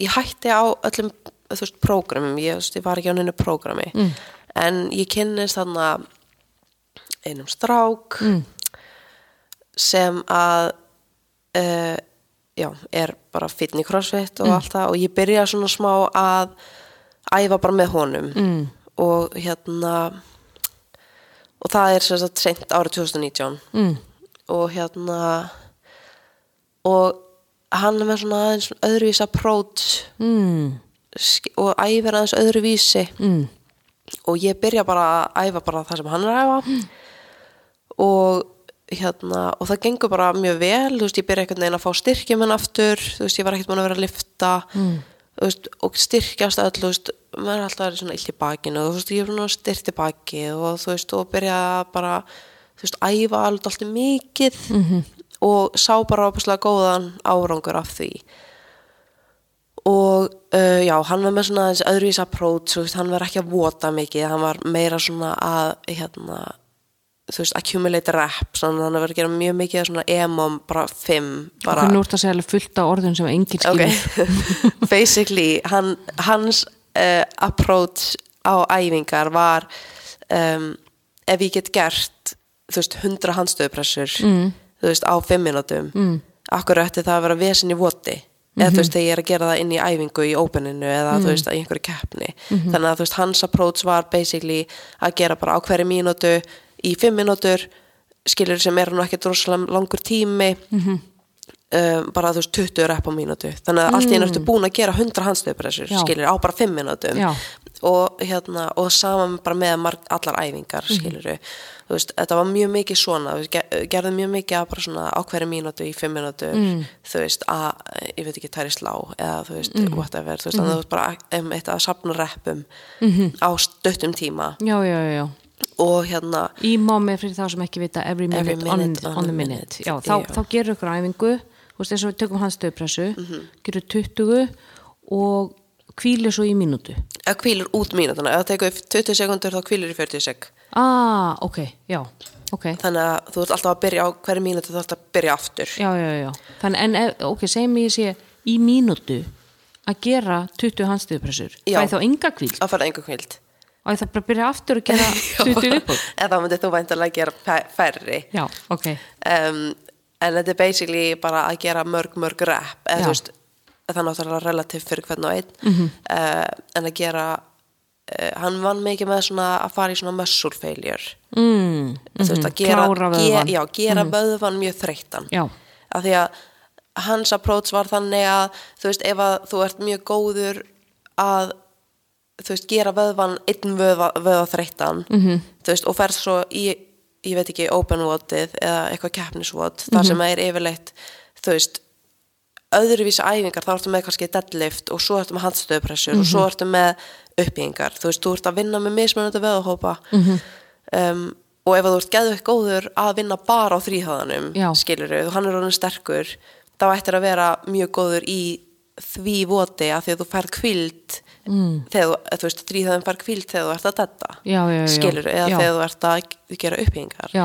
ég hætti á öllum þú veist, prógramum, ég, ég var ekki á neinu prógrami mm. En ég kynnist þarna einum strák mm. sem að uh, já, er bara fitni crossfit og allt það og ég byrja svona smá að æfa bara með honum Mm. og hérna og það er sem sagt seint árið 2019 Mm. og hérna og hann er með svona aðeins öðruvís approach Mm. og æfir aðeins öðruvísi Mm. Og ég byrja bara að æfa bara það sem hann er að æfa. Og hérna og það gengur bara mjög vel. Þú veist, ég byrja einhvern veginn að fá styrkjum henn aftur. Þú veist, ég var ekkert búin að vera að lifta mm. veist, og styrkjast öll þú veist, maður er alltaf svona illt í bakinu og þú veist, ég er svona styrkt í baki og þú veist, og byrja bara þú veist, æfa alltaf mikið -hmm. og sá bara opaslega góðan árangur af því og uh, já, hann var með svona þessi öðruvís approach, veist, hann var ekki að vota mikið, hann var meira svona að hérna, þú veist, accumulate reps, hann var að gera mjög mikið af svona emom, bara fimm bara, Hvernig úr það segja alveg fullt á orðun sem enginn skilur ok, basically hann, hans uh, approach á æfingar var um, ef ég get gert þú veist, 100 handstöðupressur mm. þú veist, á 5 minútum mm. akkur ætti það að vera vesin í voti eða þú veist, þegar ég er að gera það inn í æfingu í openinu eða þú veist, í einhverju keppni. Þannig að þú veist, hans approach var basically að gera bara á hverju mínútu í 5 mínútur skilur sem er nú ekki drossalega langur tími um, bara þú veist 20 rep á mínútu. Þannig að allt í einu ertu búin að gera 100 handstöðpressur Já. skilur á bara 5 mínútum. Og hérna og saman bara með allar æfingar skilur þú veist, þetta var mjög mikið svona við ge- gerðum mjög mikið að bara svona á hverju mínútu í 5 mínútur þú veist, að, ég veit ekki, tæri slá eða þú veist, whatever þú veist, þannig að þú veist bara um, eitt að sapna reppum á stuttum tíma. Já, já, já, já. Og hérna Í mámi fyrir þá sem ekki vita every minute, Every minute on, on the minute, Já, þá, þá gerur ykkur æfingu þú veist eins og við tökum hans stöðpressu Mhm. gerur 20 og kvílu svo í mínútu? Eða kvílir út mínútuna, ef það tekur 20 sekundur þá kvílir í 40 sek. Ah, ok, já, ok. Þannig að þú ert alltaf að byrja á hverju mínútu þú ert að byrja aftur. Já, já, já, þannig en, ef- ok, segjum ég sé í mínútu að gera 20 handstöðupressur Já. fæ þá enga kvíld að fara engu kvíld og þarf bara að byrja aftur að gera 20 viðbúð eða þá myndir þú væntalega gera fæ- færri. Já, ok, um, en þetta er basically bara að gera mörg mörg rep. Eða þú veist, það er náttúrulega relativ fyrir hvern og einn. Mm en að gera uh, hann vann mikið með svona að fara í svona muscle failure. Mm, þú veist að gera, vöðvan já, gera vöðvan mjög þreyttan. Af því að hans approach var þannig að þú veist ef að þú ert mjög góður að þú veist gera vöðvan einn vöða, vöða þreyttan -hmm. þú veist og ferð svo í ég veit ekki open wattið eða eitthvað keppniswatt þar sem er yfirleitt þú veist öðruvísi æfingar þá ertu með kannski deadlift og svo ertu með handstöðupressur og svo ertu með uppbyggingar. Þú veist, þú ert að vinna með mismunandi veðahópa um, og ef þú ert geðveikt góður að vinna bara á þrýhæðanum Já. skilur og hann er orðin sterkur þá ættir að vera mjög góður í því voti að því að þú færð kvild mm. þegar þú, veist, þrýhæðan færð kvild þegar þú ert að detta skilur, eða Já. þegar þú ert að gera uppbyggingar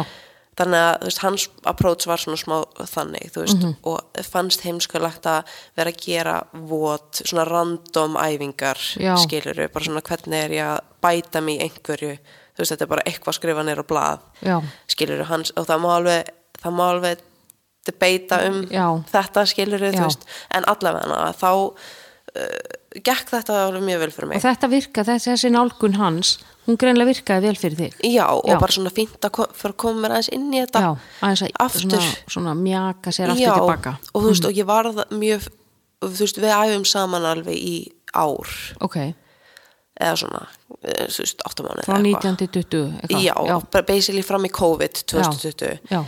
þannig að veist, hans approach var svona smá þannig, veist, Mhm. og fannst heimskulegt að vera að gera vot, svona random æfingar, Já. skiluru, bara svona hvernig er ég að bæta mig einhverju, þú veist, þetta er bara eitthvað skrifa nýr á blað, já, skiluru, hans, og það má alveg, það má alveg debeita um Já. þetta, skiluru, en allavega þá uh, gekk þetta alveg mjög vel fyrir mig. og þetta virka, þessi nálgun hans hún greinlega virkaði vel fyrir þig Já, og Já. bara svona fínt að fyrir að koma mér aðeins inn í þetta. já, aðeins að Aftur. svona, svona mjaka sér aftur Já, tilbaka Mhm. og þú veist, og ég varð mjög, þú veist, við æfum saman alveg í ár, ok, eða svona, eh, þú veist, áttamáni frá 19 til 20 eitthvað. Já, já, bara basically fram í COVID 2020 já,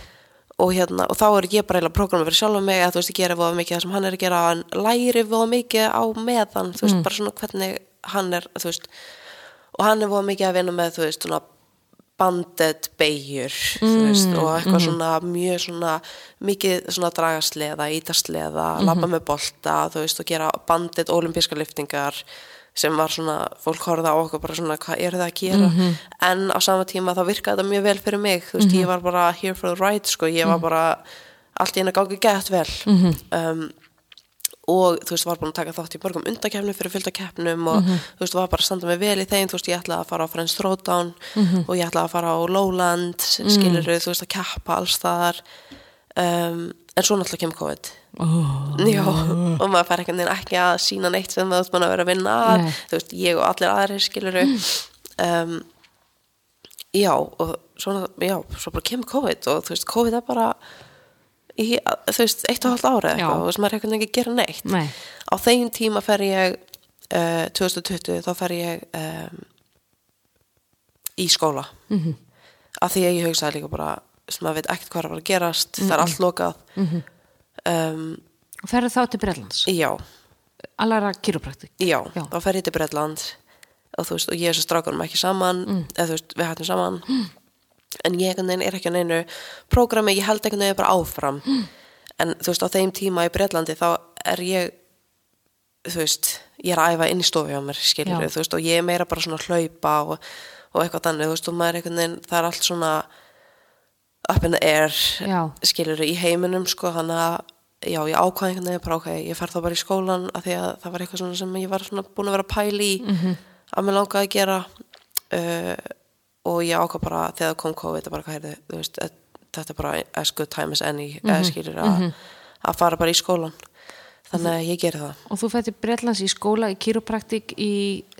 og hérna, og þá er ég bara eiginlega prógrama fyrir sjálf mig að þú veist, ég gera voða mikið það sem hann er að gera en læri voða mikið á meðan þú veist, Mm. bara svona hvernig hann er þú veist, og hann er voða mikið að vinna með þú veist, svona banded beigjur, Mm, og eitthvað svona mjög svona mikið svona dragasleða, ítasleða Mhm. labba með bolta, veist, og gera banded olimpíska liftingar sem var svona, fólk horfða á okkur bara svona hvað eru það að gera, Mhm. en á sama tíma þá virkaði þetta mjög vel fyrir mig þú veist, ég var bara here for the ride sko, ég Mhm. var bara allt í henni gangi gett vel um, og þú veist, var búin að taka þátt í mörgum undakefnum fyrir fylgta keppnum og Mhm. þú veist, var bara að standa mig vel í þeim þú veist, ég ætlaði að fara á Friends Throwdown Mhm. og ég ætlaði að fara á Lowland skilur þú veist, að keppa alls staðar um, en svo náttúrulega kemur COVID oh, Já, og maður fær veginn ekki að sína neitt sem það mann að vera að vinna að Nei. þú veist, ég og allir aðrir skiluru um, já, og svona, já, svo bara kemur COVID og þú veist, COVID er bara í, þú veist, eitt og halvt ára eitthvað og þú veist, maður er veginn ekki að gera neitt. Nei, á þeim tíma fer ég uh, 2020, þá fer ég um, í skóla. Mm -hmm. af því að ég hugsaði líka bara sem maður veit ekkert hvað er að að gerast það er allt lokað. Um, og ferðu þá til Breitlands já, allara kýrópraktik Já, Já. þá fer ég til Bretland og þú veist, og ég og þessu strákunum ekki saman Mm. eða þú veist, við hættum saman en ég er ekki á neinu prógrami, ég held einhvern veginn bara áfram Mm. en þú veist, á þeim tíma í Bretlandi þá er ég þú veist, ég er að æfa inn í stofu á mér skilur Já. þú veist, og ég er meira bara svona hlaupa og, og eitthvað þannig, þú veist, og maður er einhvern veginn það er allt svona up in the air Já. skilur í heiminum sko, þannig að já, ég ákvað einhvern veginn bara ok, ég fer þá bara í skólan af því að það var eitthvað sem ég var svona búin að vera að pæla í Mhm. að mér langaði að gera uh, og ég ákvað bara þegar kom COVID bara hvað heyrðu, veist, eh, þetta er bara as good time as any, Mhm. eða skilur að, að fara bara í skólan þannig að ég geri það. Og þú fætti Breitlands í skóla í kýrópraktik í,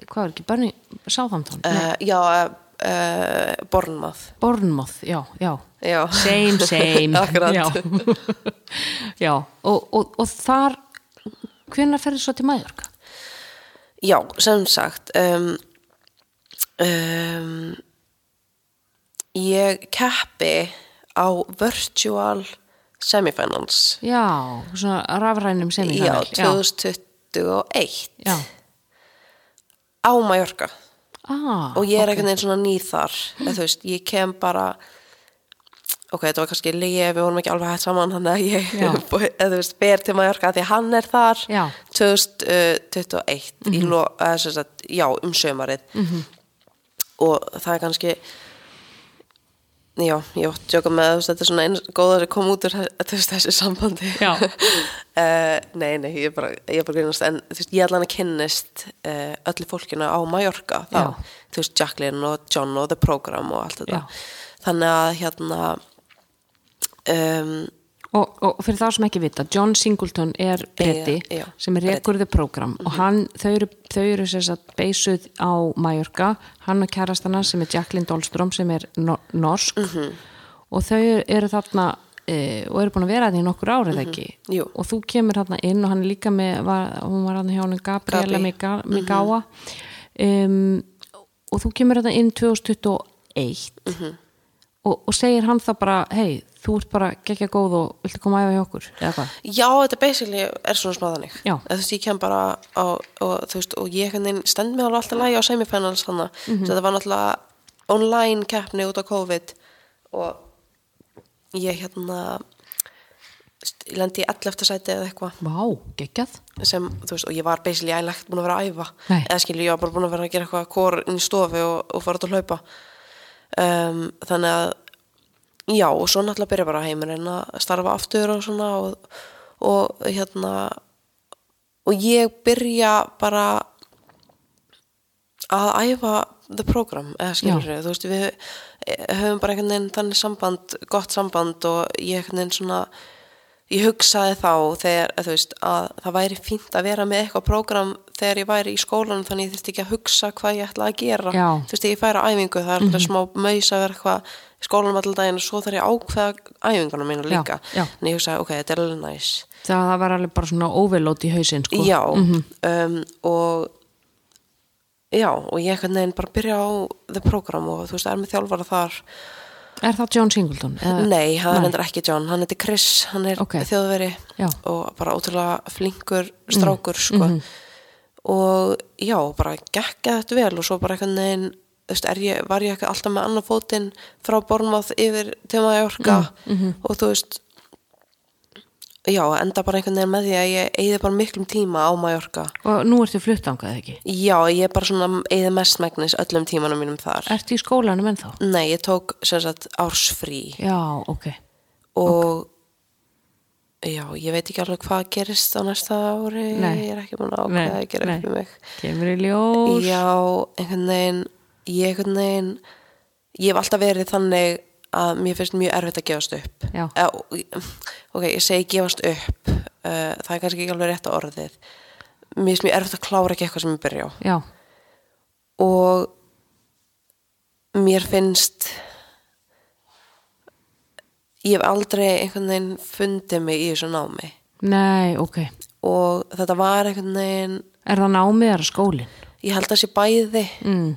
hvað er ekki, Barney Southampton, uh, já, uh, uh, Bornmouth Bournemouth, já, já. Já, same, same. Já, já. Og, og, og þar hvenær ferðu svo til Mallorca? Já, sem sagt um, um, ég keppi á virtual semifinals. Já, svona rafrænum sem ég já, já, 2021 já. á Mallorca. Ah, og ég er ok. einhvern veginn svona ný þar. Eða þú veist, ég kem bara ok, þetta var kannski lígi, við vorum ekki alveg hægt saman hann að ég, eða þú veist, ber til Mallorca því hann er þar. Já. 2021 í lo, eða, sagt, já, um sömarið -hmm. og það er kannski já, ég átt að tjóka með veist, þetta er svona eins góðar að koma út úr þessu sambandi. Eh, nei, nei, ég er bara, ég er bara grínast en þú veist, ég ætla hann að kynnist uh, öllu fólkinu á Mallorca þá, Já. þú veist, Jacqueline og John og The Program og allt þetta Já. þannig að hérna um, Og, og fyrir þá sem ekki vita, John Singleton er breyti Já, já, sem er rekur the program. Og hann, þau eru, þau eru beisuð á Mallorca, hann og kærastana sem er Jacqueline Dahlström sem er no norsk. Og þau eru þarna e, og eru búin að vera þetta í nokkur árið ekki? Jú. og þú kemur þarna inn og hann er líka með, var, hún var hann hjá hann Gabriela Migawa. Um, og þú kemur þarna inn 2021 og, og segir hann þá bara hei, þú ert bara geggja góð og viltu koma að æfa hjá okkur eða hvað? Já, þetta basically er svona smá þannig Já. Eða, Þú veist, ég kem bara á og, þú veist, og ég stend mig alveg alltaf lægi á semifinals þannig mm Mhm. þetta var náttúrulega online keppni út á COVID og ég hérna ég lendi í 11. sæti eða eitthvað Vá, geggjað sem, þú veist, og ég var basically ælægt búin að vera að æfa Nei. eða skilju, ég var bara búin að vera að gera eitthvað kor inn í stofu og, og fara út að hlaupa um, þannig að já, og svo náttúrulega byrja bara heimurinn að starfa aftur og svona og, og hérna og ég byrja bara að æfa the program, eða skilur Já. þú veist, við höfum bara einhvern veginn þannig samband, gott samband og ég einhvern veginn svona ég hugsaði þá þegar veist, að það væri fínt að vera með eitthvað prógram þegar ég væri í skólanum þannig ég þurfti ekki að hugsa hvað ég ætla að gera. Já. Þú veist, ég færi á æfingu það er alltaf smá maus að vera eitthvað í skólanum allan daginn og svo þarf ég að ákveða æfingunum mínu Já, líka. já. en ég hugsaði, ok, þetta er alveg næs. Það, það var alveg bara svona overload í hausinn sko. já, um, og já, og ég einhvern veginn bara byrja á the program og þú veist, er með þjálfara þar Er það John Singleton? Eða, Nei, hann er ekki John, hann heitir Chris, hann er Ok. þjóðveri Já. og bara ótrúlega flinkur strákur, sko. mhm. Og já, bara gekka þetta vel og svo bara einhvern veginn, þú veist, er ég, var ég alltaf með annar fótinn frá Bornmáð yfir til Mallorca Mhm, og þú veist, já, enda bara einhvern veginn með því að ég eigði bara miklum tíma á Mallorca. Og nú ertu flutt ángað ekki? Já, ég er bara svona eigði mestmægnis öllum tímanum mínum þar. Ertu í skólanum ennþá? Nei, ég tók sagt ársfrí. Já, ok. og já, ég veit ekki alveg hvað gerist á næsta ári Nei. ég er ekki búin að ákveða að gera í mig Kemur í ljós? já, einhvern veginn ég einhvern veginn ég hef alltaf verið þannig að mér finnst mjög erfitt að gefast upp Já. Eða, ok, ég segi gefast upp uh, það er kannski ekki alveg rétt á orðið mér finnst mjög erfitt að klára ekki eitthvað sem ég byrja á Já, og mér finnst ég hef aldrei einhvern veginn fundið mig í þessu námi nei, ok. og þetta var einhvern veginn Er það námið eða skólinn? ég held að sé bæði Mm.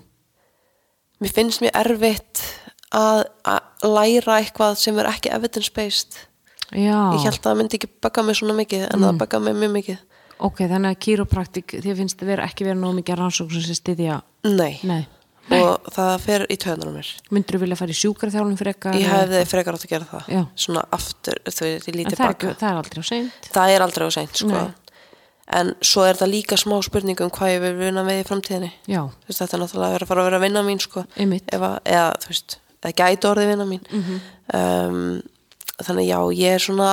mér finnst mjög erfitt að, að læra eitthvað sem er ekki evidence-based Já, ég held að það myndi ekki bögga mig svona mikið en það bögga mig mjög mikið ok, þannig að kýropraktik, þið finnst þið ekki vera nóg mikið rannsókn sem styðja, nei, nei. og það fer í töðunum mér Myndur þú vilja fara í sjúkraþjálfum frekar? ég hefði frekar átt að gera það Já. svona aftur, þú veit, ég lítið baka það er aldrei á seint. það er aldrei á seint sko. Nei. en svo er það líka smá spurning um hvað ég vil vinna með í framtíðinni Já, Þú veist, þetta er náttúrulega að vera að fara að vera vinna mín sko. Að, eða þú veist það gæti orðið vinna mín Mhm. um, þannig já, ég er svona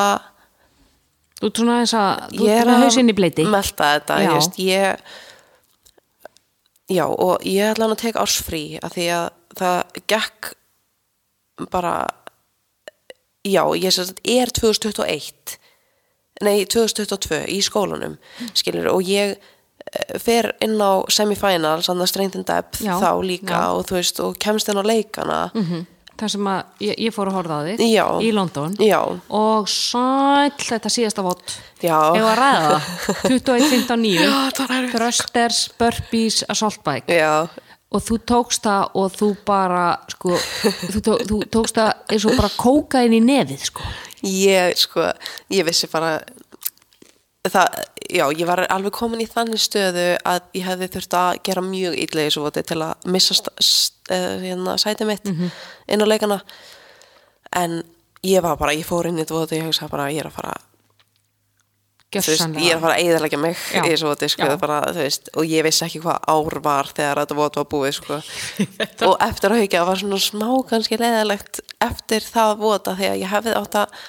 þú svona þess að, þú ég er með hausinn í bleiti. melta þetta, Já. ég veist, ég já, og ég ætla hann að teka ársfrí af því að það gekk bara já, ég sem sagt er 2021 nei, 2022 í skólanum, skilur, og ég fer inn á semifinals þannig að strength and depth Já, þá líka já. og þú veist, og kemst inn á leikana. Mm Það sem að ég, ég fór að horfa á þig Já. í London. Já, og sæll þetta síðasta vott já. Ef að ræða það? 21.59 það var erfitt. Thrusters, Burpees, Assault Bike. Já, og þú tókst það og þú bara sko, þú, tó, þú tókst það eins og bara kóka inn í nefið sko. ég sko ég vissi bara það, já, ég var alveg komin í þannig stöðu að ég hefði þurft að gera mjög illa í þessu voti til að missa eh, hérna, sæti mitt inn á leikana. En ég var bara, ég fór inn í þetta og ég hugsaði bara, ég er að fara veist, ég er að fara að eðalega mig Já. í þessu voti, sko, bara, veist, og ég vissi ekki hvað ár var þegar þetta voti var búið, sko. Og eftir að haukja var svona smá kannski leðalegt eftir það vota þegar ég hefði átt að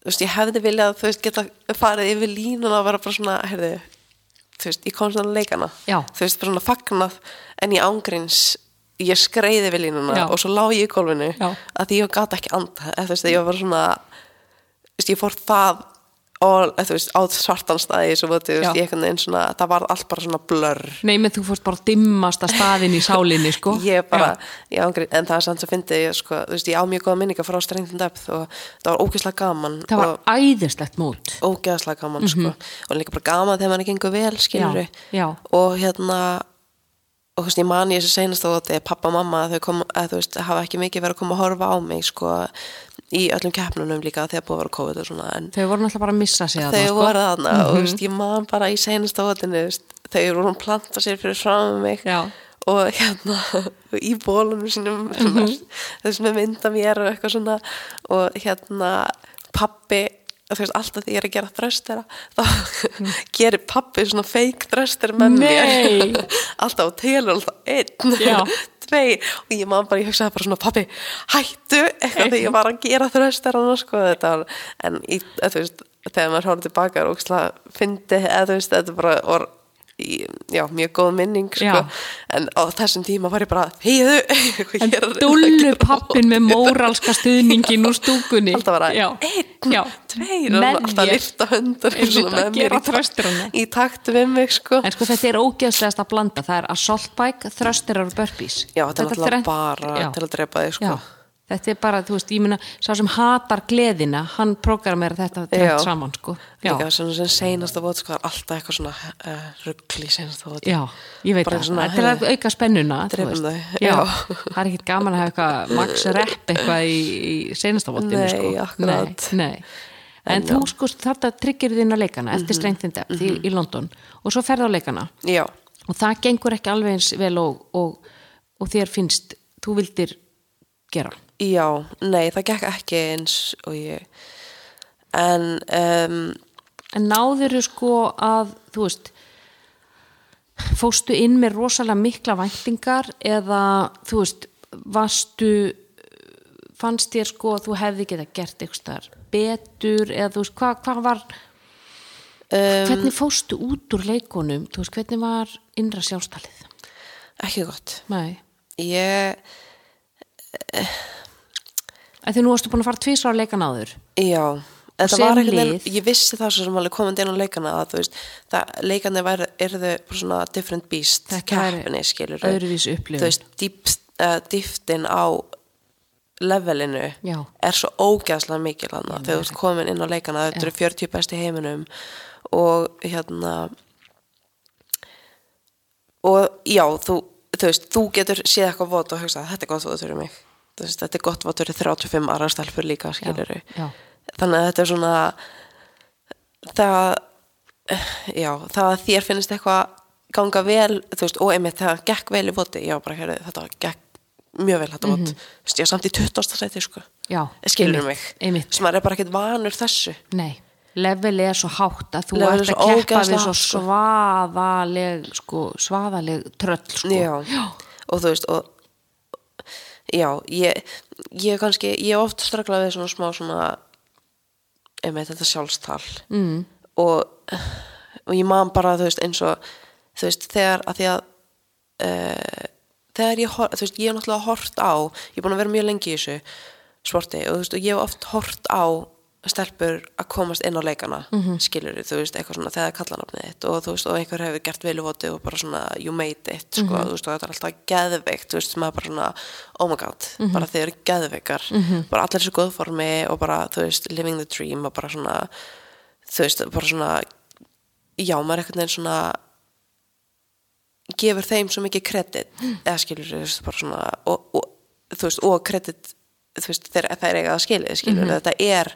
þú veist, ég hefði viljað, þú veist, geta farið yfir línuna og vera bara svona, heyrðu þú veist, ég kom svona leikana Já. þú veist, bara svona fagnað en ég ángríns ég skreiði við línuna Já. og svo lá ég í gólfinu Já. að því ég gata ekki anda eða, þú veist, ég var svona þú veist, ég fór það og þú veist, á svartan staði svo þú veist, ég einhvern veginn svona það var allt bara svona blur Nei, menn þú fórst bara dimmasta staðin í sálinni, sko. ég bara, Já. ég en það er samt sem fyndi ég, sko, þú veist, ég á mjög góða minninga frá strengðin depth og það var ógeðslega gaman Það var æðislegt mót. ógeðslega gaman, sko og líka bara gaman þegar mann er gengur vel, skilur Já, já. og hérna og þú veist, ég man í þessu seinast og þetta pappa og mamma, þau kom, að, þú veist, hafa ekki mikið verið að koma að horfa á mig, sko í öllum keppnunum líka þegar búið að vera COVID og svona, Þau voru náttúrulega bara að missa sig að þau það, sko. voru þarna og þú veist, ég man bara í seinasta votinu, þau voru að planta sér fyrir fram mig Já. og hérna í bólunum sínum þess með mynda mér og eitthvað svona og hérna pappi þú veist, alltaf því ég er að gera þröstera þá gerir pappi svona feik þröster með Nei. mér alltaf og telur alltaf einn Tvei og ég man bara, ég hugsaði bara svona pappi, hættu eitthvað því ég var að gera þrösterana sko þetta en í, þú veist þegar maður horfði tilbaka og veist, þetta bara í, já, mjög góð minning sko. En á þessum tíma var ég bara heiðu En dullu pappin með móralska stuðningin úr stúkunni. alltaf bara Já. einn, tveir Með alltaf lifta að gera þrösturana. í takt við mig sko En sko þetta er ógeðslegast að blanda. Það er assault bike, þröstirar og burpees. já, þetta er alltaf bara Já. til að drepa þig sko Já, þetta er bara, þú veist, ég meina sá sem hatar gleðina, hann prógramera þetta trend saman, sko. Já, líka sem, sem seinasta vot sko, það er alltaf eitthvað svona uh, ruggli seinasta vot. Já ég veit það, svona, þetta er að auka spennuna veist. þau, Já, það er ekkit gaman að hafa eitthvað max rep eitthvað í, í seinasta votinu, Nei, sko. akkurat. Nei, nei. En þú sko þetta tryggir þín að leikana eftir strength in depth í, í London. Og svo ferð á leikana. Já, og það gengur ekki alveg eins vel og, og, og þér finnst. Þú vildir gera? Já, nei, það gekk ekki eins og ég. En um, En náður sko að, þú veist, fóstu inn með rosalega mikla væntingar eða, þú veist, varstu, fannst þér sko að þú hefði geta gert eitthvað betur eða þú veist, hvað hva var, um, hvernig fóstu út úr leikunum, þú veist, hvernig var innra sjálfstalið? ekki gott. Nei, ég, því nú varstu búin að fara tvisra á leikan áður. já þetta sem var veginn, ég vissi það sem alveg komandi inn á leikana að þú veist, það, leikandi væri, erðu svona different beast keppni, skilur þú veist, dýpt, uh, dýftin á levelinu Já. er svo ógæðslega mikil hann þegar þú ert komin inn á leikana, þetta eru 40 besti heiminum og hérna og já, þú, þú veist, þú getur séð eitthvað vot og hugsa, þetta er gott vot fyrir mig. Veist, þetta er gott vot fyrir 35 aðra stelpur líka, skilur þannig að þetta er svona það já, það að þér finnst eitthvað ganga vel, þú veist, og einmitt það gekk vel í voti, já, bara hérðu, þetta gekk mjög vel þetta vot, þú veist, ég er samt í 20. seti, sko, Já, skilur einmitt, mig? Einmitt, sem maður er bara ekkert vanur þessu. Nei. Level er svo hátt að þú Level er ert að keppa við svo sko. svaðaleg, sko, svaðaleg tröll, sko. já. og þú veist og já, ég ég kannski, ég oft straklað við svona smá svona einmitt þetta sjálfstal mm. og, og ég man bara þú veist eins og þú veist þegar að því að uh, þegar ég, þú veist, ég hef náttúrulega hort á ég er búin að vera mjög lengi í þessu sporti og þú veist, og ég hef oft hort á stelpur að komast inn á leikana mm -hmm. skilur þú veist, eitthvað svona þegar kallanafnið þitt og þú veist, og einhver hefur gert vel í voti og bara svona, you made it, sko, þú veist, og þetta er alltaf geðveikt, þú veist, maður bara svona oh my god, bara þeir eru geðveikar. Bara allir þessu góðformi og bara, þú veist, living the dream og bara svona þú veist, bara svona já, maður er einhvern veginn svona gefur þeim svo mikið kredit eða skilur þú veist, bara svona og, og, þú veist, og kredit þú veist, þeir, þeir eiga að skilja, skilur þetta er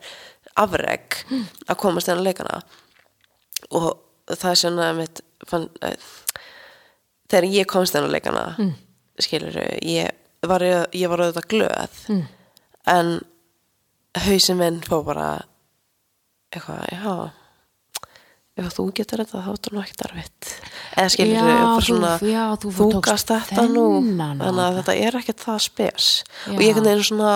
afreg að komast inn á leikana. Og það er svona mitt fann, þegar ég komst inn á leikana skilur ég var, ég var auðvitað glöð. En hausinn minn fór bara eitthvað, já ef þú getur þetta þá er þetta nú ekkert eða skilur Já, bara svona já, þú þú gast þetta nú. þannig að þetta. er ekkert það spes. Og Já. ég einhvern veginn svona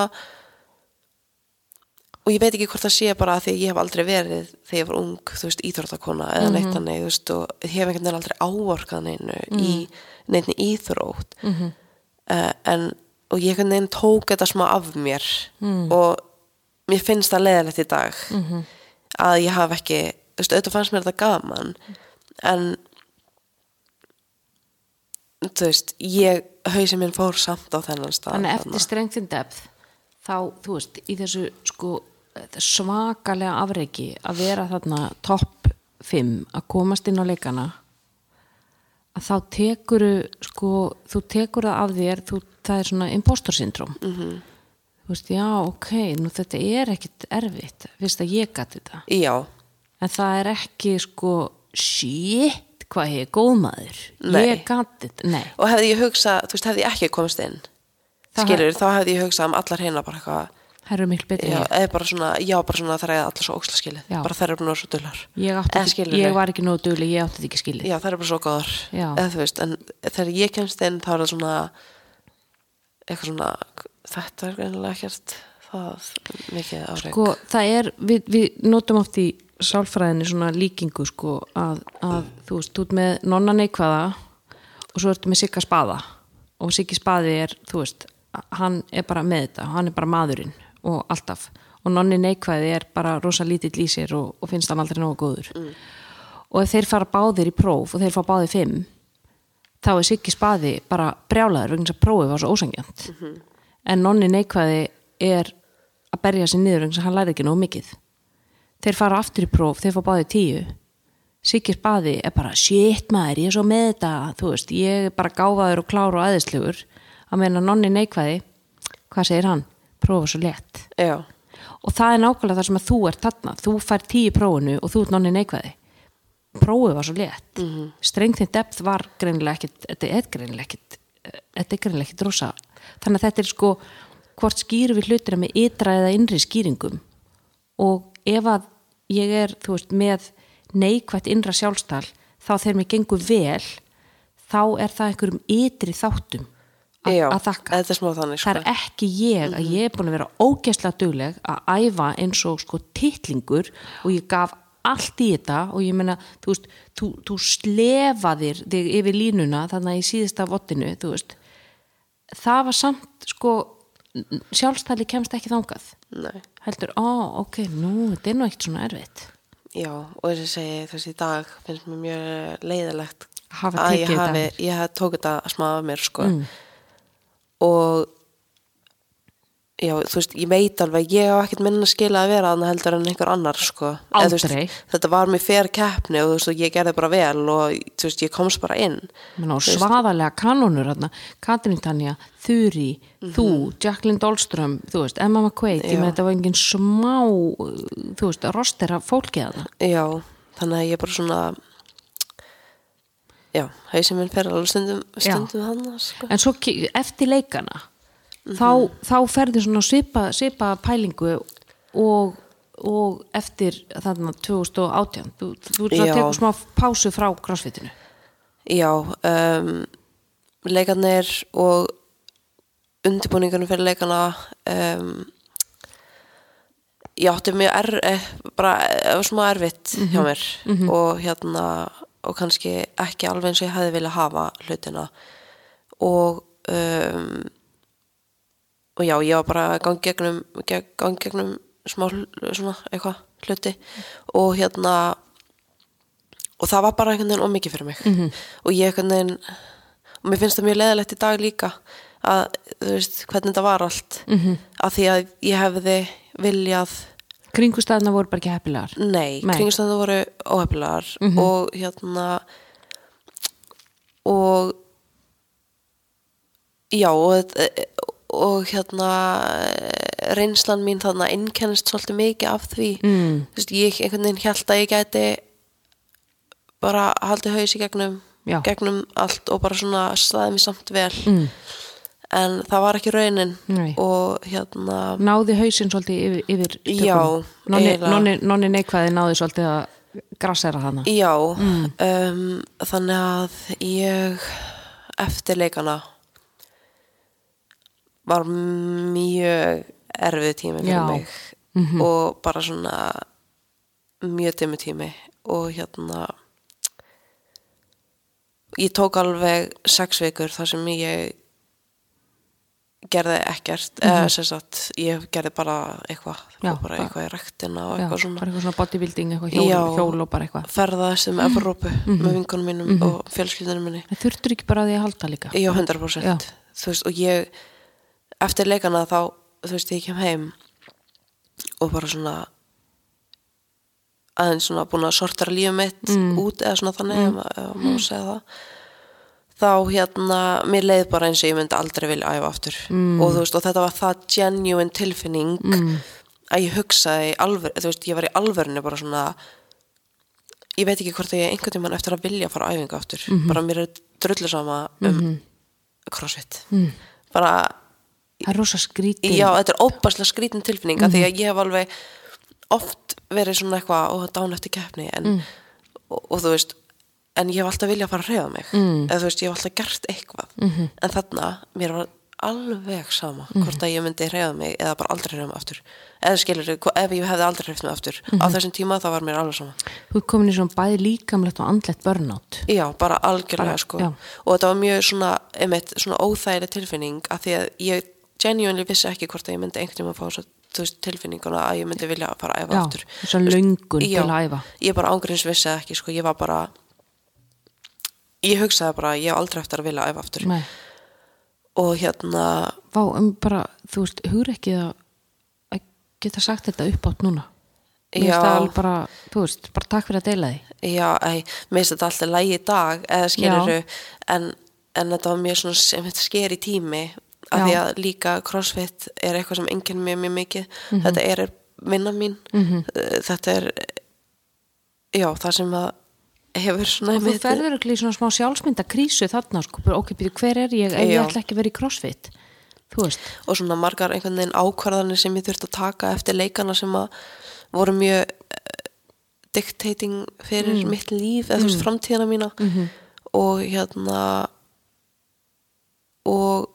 og ég veit ekki hvort það sé bara að því ég hef aldrei verið þegar ég var ung, þú veist, íþróttakona eða Mhm. neitt þannig, þú veist, og hef einhvern veginn aldrei áorkað neinu í Mhm. neinni íþrótt uh, en, og ég einhvern veginn tók þetta smá af mér Mm. og mér finnst það leðilegt í dag Mhm. að ég hafi ekki, þú veist, auðvitað fannst mér þetta gaman en þú veist, ég hausinn minn fór samt á þennan stað Þannig eftir strength in depth þá, þú veist, í þessu sko svakalega afreiki að vera þarna topp 5 að komast inn á leikana að þá tekuru sko, þú tekur það af þér þú, það er svona impostor syndrom Mhm. -hmm. þú veist, já, ok nú þetta er ekkit erfitt fyrst að ég gæti þetta. Já, en það er ekki sko shit, hvað er góð maður. Ég gæti þetta, nei. Og hefði ég hugsað, þú veist, hefði ég ekki komist inn skilur, þá hefði ég hugsað um allar hérna bara eitthvað, það eru miklu betri. Já, ég. eða bara svona já, bara svona þar er allar svo óksla skilið. Já. bara þær eru vera svo dullar Ég, ekki, ég var ekki nógu dugleg, ég átti þetta ekki skilið. já, þær eru bara svo góðar. Eða þú veist, en þegar ég kemst inn þá er það svona eitthvað svona, þetta er greinilega ekkert það mikið áreik Sko, það er, við, við notum oft í sálfræðinni svona líkingu sko að, að þú veist, þú ert með nonna neikvæða og svo ertu með sigga spaða. Og siggi spaði er, þú veist, hann er bara með þetta, hann er bara maðurinn og alltaf. Og nonni neikvæði er bara rosa lítill í sér og, og finnst hann aldrei nógu góður. Og ef þeir fara báðir í próf og þeir fá báðir fimm þá er Siggi spaði bara brjálaður vegna þess að prófið var svo ósangjant en nonni neikvæði er að berja sig niður vegna að hann læri ekki nógu mikið. Þeir fara aftur í próf, þeir fá báðir tíu. Siggi spaði er bara shit maður, ég er svo með þetta. Þú veist, ég er bara gáfaður og klár og aðeinslugur að meina nonni neikvæði hvað segir hann? Prófa svo létt. Já, og það er nákvæmlega það sem að þú ert þarna. Þú fær tíu prófunu og þú ert nonni neikvæði. Prófið var svo létt. Mm -hmm. strength in depth var greinilega ekkit þetta er greinilega ekkit þetta er greinilega ekkit rosa. Þannig að þetta er sko hvort skýrum við hlutina með ytra eða innri skýringum. Og ef að ég er þú veist með neikvætt innra sjálfstal þá þegar mér gengur vel þá er það einhverjum ytri þáttum já, að þakka. er sko. það er ekki ég að ég er búin að vera ógeðslega dugleg að æfa eins og sko titlingur og ég gaf allt í þetta og ég meina þú veist, þú, þú slefaðir þig yfir línuna þannig í síðasta vottinu, það var samt sko sjálfstæli kemst ekki þangað. Nei. heldur, ó, ok, nú, þetta er nú ekkert svona erfitt. Já, og þess að segi þessi dag finnst mér mjög leiðilegt að ég hafi, ég hef tók þetta smá af mér sko. Mm. Og já, þú veist, ég veit alveg ég á ekkert minna skila að vera þannig heldur en einhver annar sko. Aldrei. veist, þetta var mér fer keppni og þú veist, og ég gerði bara vel og þú veist, ég komst bara inn. Men á svaðalega kanónur þarna, Katrín Tanja, Þuri þú, Jacqueline Dahlström þú veist, Emma McQuaid, ég með þetta var engin smá þú veist, roster af fólki að það já, þannig að ég bara svona já, hausinn minn fer alveg stundum stundum hann sko. en svo eftir leikana þá, þá ferði svona svipa, svipa pælingu og, og eftir þarna 2018 þú, þú tekur smá pásu frá crossfitinu. Já, um, leikarnir og undirbúningunum fyrir leikana um, ég átti mjög er, eh, bara eh, smá erfitt hjá mér og hérna og kannski ekki alveg eins og ég hefði viljað hafa hlutina. Og um, og já, ég var bara að gangi gegnum, geg, gangi gegnum smá svona eitthvað hluti. Og hérna og það var bara einhvern veginn ómikið fyrir mig. Og ég einhvern veginn og mér finnst það mjög leðilegt í dag líka að þú veist hvernig þetta var allt. -hmm. að því að ég hefði viljað kringustæðna voru bara ekki heppilegar nei, Nei. kringstæðan voru óhefnilegar og hérna og já og, og hérna reynslan mín þarna innkennist svolítið mikið af því mm. þú veist, ég einhvern veginn held að ég gæti bara haldið haus í gegnum Já. gegnum allt og bara svona staðið mér samt vel Mm. En það var ekki raunin. Nei. og hérna náði hausinn svolítið yfir, yfir? Já, nonni, nonni, nonni neikvæði náði svolítið að grassera hana Já, um, þannig að ég eftir leikana var mjög erfið tími fyrir Já. mig. Og bara svona mjög dimmu tími. Og hérna ég tók alveg sex vikur þar sem ég gerði ekkert eða sem sagt, ég gerði bara eitthvað, Já, bara eitthvað í rektina og Já, eitthvað svona. bara eitthvað svona bodybuilding, eitthvað hjól, Já. hjól og bara eitthvað. ferðaðist um Evrópu með vinkunum mínum og fjölskyldunum minni. Þurftur ekki bara á því að halda líka. Já, 100% Já. Þú veist, og ég eftir leikana þá, þú veist, ég kem heim og bara svona aðeins svona búin að sortara lífið mitt út eða svona þannig, mm. ef má segja það þá hérna mér leið bara eins og ég myndi aldrei vilja æfa aftur. Mm. og veist, og þetta var það genuine tilfinning að ég hugsaði í alvör, þú veist, ég var í alvörinu bara svona ég veit ekki hvort ég einhvern tímann eftir að vilja fara á æfingu aftur. Bara mér er drullu sama um crossfit. Mm. bara, Það er rosa skrítið já, þetta er óbærslega skrítin tilfinning af því að ég hef alveg oft verið svona eitthvað og dán eftir keppni en, og, og þú veist en ég hef alltaf viljað fara að reyða mig. Mm. eða þú veist, ég hef alltaf gert eitthvað. -hmm. en þarna, mér var alveg sama hvort að ég myndi reyða mig eða bara aldrei reyða mig aftur. Eða skilur, ef ég hefði aldrei reyða mig aftur á þessum tíma þá var mér alveg sama. Þú komin í svona bæði líkamlegt og andlegt burnout. Já, bara algjörlega Bara, sko. já. og þetta var mjög svona, einmitt, svona óþægileg tilfinning að því að ég genuinely vissi ekki hvort að ég myndi einhvern veist, tilfinninguna að ég myndi vilja fara að æfa Já, aftur. þess að löngun Já, til að æfa. Ég bara ángríns vissi ekki sko, ég var bara ég hugsaði bara, ég hef aldrei eftir að vilja æfa aftur. Nei, og hérna, vá, um bara, þú veist, hugur ekki að, að geta sagt þetta upp átt núna. Mér finnst það alveg bara, þú veist, bara takk fyrir að deila því. Já, æ, mér finnst þetta alltaf lægi í dag, eða skiluru en, en þetta var mjög svona sem þetta sker í tími, af Já. því að líka crossfit er eitthvað sem enginn mjög mjög mikið, Mhm. þetta er vinna mín, -hmm. þetta er já, það sem að hefur svona og þú einmitt- ferður ekki í svona smá sjálfsmynda krísu þarna, sko, ok, býtu, hver er ég? Ef ég ætla ekki að vera í crossfit þú og svona margar einhvern veginn ákvarðanir sem ég þurfti að taka eftir leikana sem að voru mjög eh, dictating fyrir Mm. mitt líf eða þú veist framtíðana mína. Mhm. og hérna og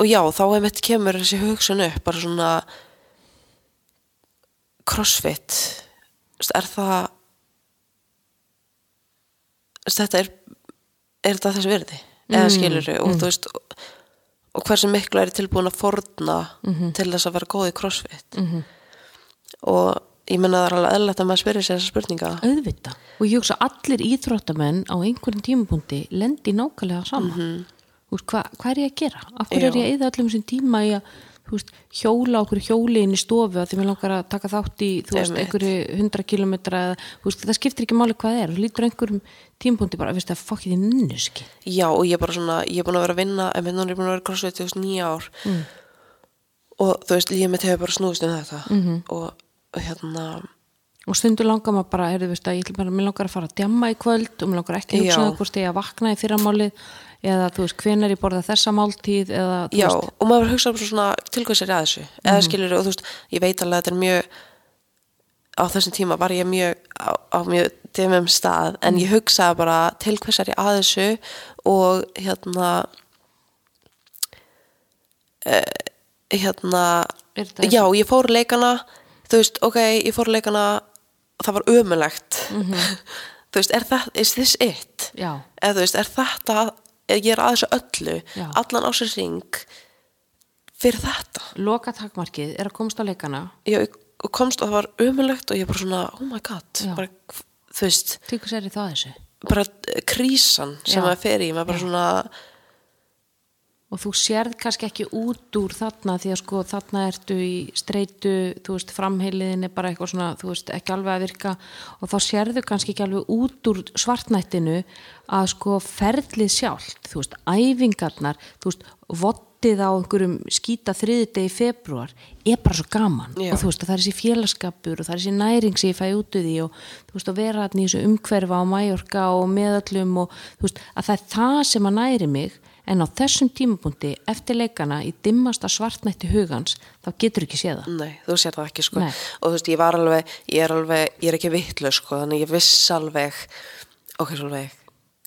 og já, þá einmitt kemur þessi hugsun upp bara svona crossfit. Þú er það Þú þetta er er þetta þess virði? Eða skilur og þú veist og, og hversu miklu er ég tilbúin að forna til þess að vera góð í crossfit? -hmm. og ég menna það er alveg eðlægt að maður spyrir sér þessa spurninga. Auðvita og ég hugsa allir íþróttamenn á einhverjum tímapunkti lendi nákvæmlega sama þú veist, hva, hvað er ég að gera? af hverju er ég að eða öllum þessum tíma í að veist, hjóla okkur hjóli inn í stofu að því mér langar að taka þátt í veist, einhverju hundra kilometra það skiptir ekki máli hvað það er. Þú lítur einhverjum tímapunkti bara, veist það, fokkið þið nynnuski Já, og ég er bara svona, ég er búin að vera að vinna en núna er ég búin að vera í nýja ár. Og þú veist, lífið mitt hefur bara snúðist um þetta. -hmm. og hérna og stundu langar maður bara, heyrðu, veist að ég langar að fara að djamma í kvöld og mér langar ekki að hugsa Já. það hvort ég að vakna í fyrramálið eða þú veist, hvenær ég borða þessa máltíð eða, Já, veist, og maður hugsa bara svona til hvað sér að þessu. Eða skilur, og þú veist, ég veit alveg að þetta er mjög á þessum tíma var ég mjög á, á mjög demum stað, en ég hugsaði bara til hvers er ég að þessu og hérna eh, hérna Er já, ég fór leikana þú veist, ok, ég fór leikana og það var ömulegt þú veist, er það, is this it? Já, eða þú veist, er þetta ég er að þessu öllu, Já. allan á sér ring fyrir þetta loka takmarkið er að komast á leikana ég komst og það var ömulegt og ég bara svona, oh my god Já. bara, þú veist, hvers er það þessu bara krísan sem Já. maður fer í, maður bara svona og þú sérð kannski ekki út úr þarna því að sko þarna ertu í streitu, þú veist, framheiliðin er bara eitthvað svona, þú veist, ekki alveg að virka. Og þá sérðu kannski ekki alveg út úr svartnættinu að sko ferlið sjálft, þú veist, æfingarnar, þú veist, vottið á einhverjum skýta þriðudegi í februar er bara svo gaman. Já. og þú veist, það er þessi félagskapur og það er þessi næring sem ég fæ út úr því og þú veist, að vera þarna í þessu umhverfa á Mæjorka og meðallum og þú veist, að það er það sem að næri mig en á þessum tímapunkti eftir leikana í dimmasta svartnætti hugans þá getur ekki séð það Nei, þú sér það ekki sko Nei. og þú veist, ég var alveg, ég er alveg ég er ekki vitlu sko, þannig ég viss alveg ok, svolveg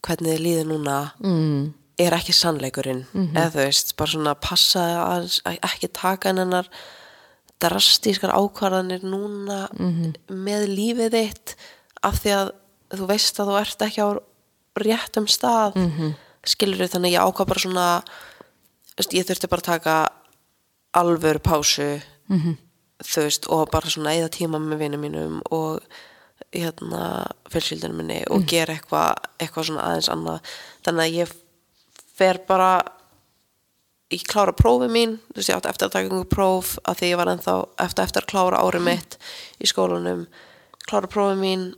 hvernig þið líður núna mm. er ekki sannleikurinn, eða þú veist bara svona passa að að ekki taka hennar drastískar ákvarðanir núna með lífið þitt af því að þú veist að þú ert ekki á réttum stað mm -hmm. Skilur þannig að ég ákvað bara svona veist, ég þurfti bara að taka alvöru pásu -hmm. þú veist, og bara svona eða tíma með vinum mínum og hérna fjölskyldinu minni og gera eitthvað eitthvað svona aðeins annað. Þannig að ég fer bara ég klára prófi mín þú veist ég átti eftir að taka einhver próf að því ég var ennþá eftir, eftir að klára árið mitt í skólanum. Klára prófi mín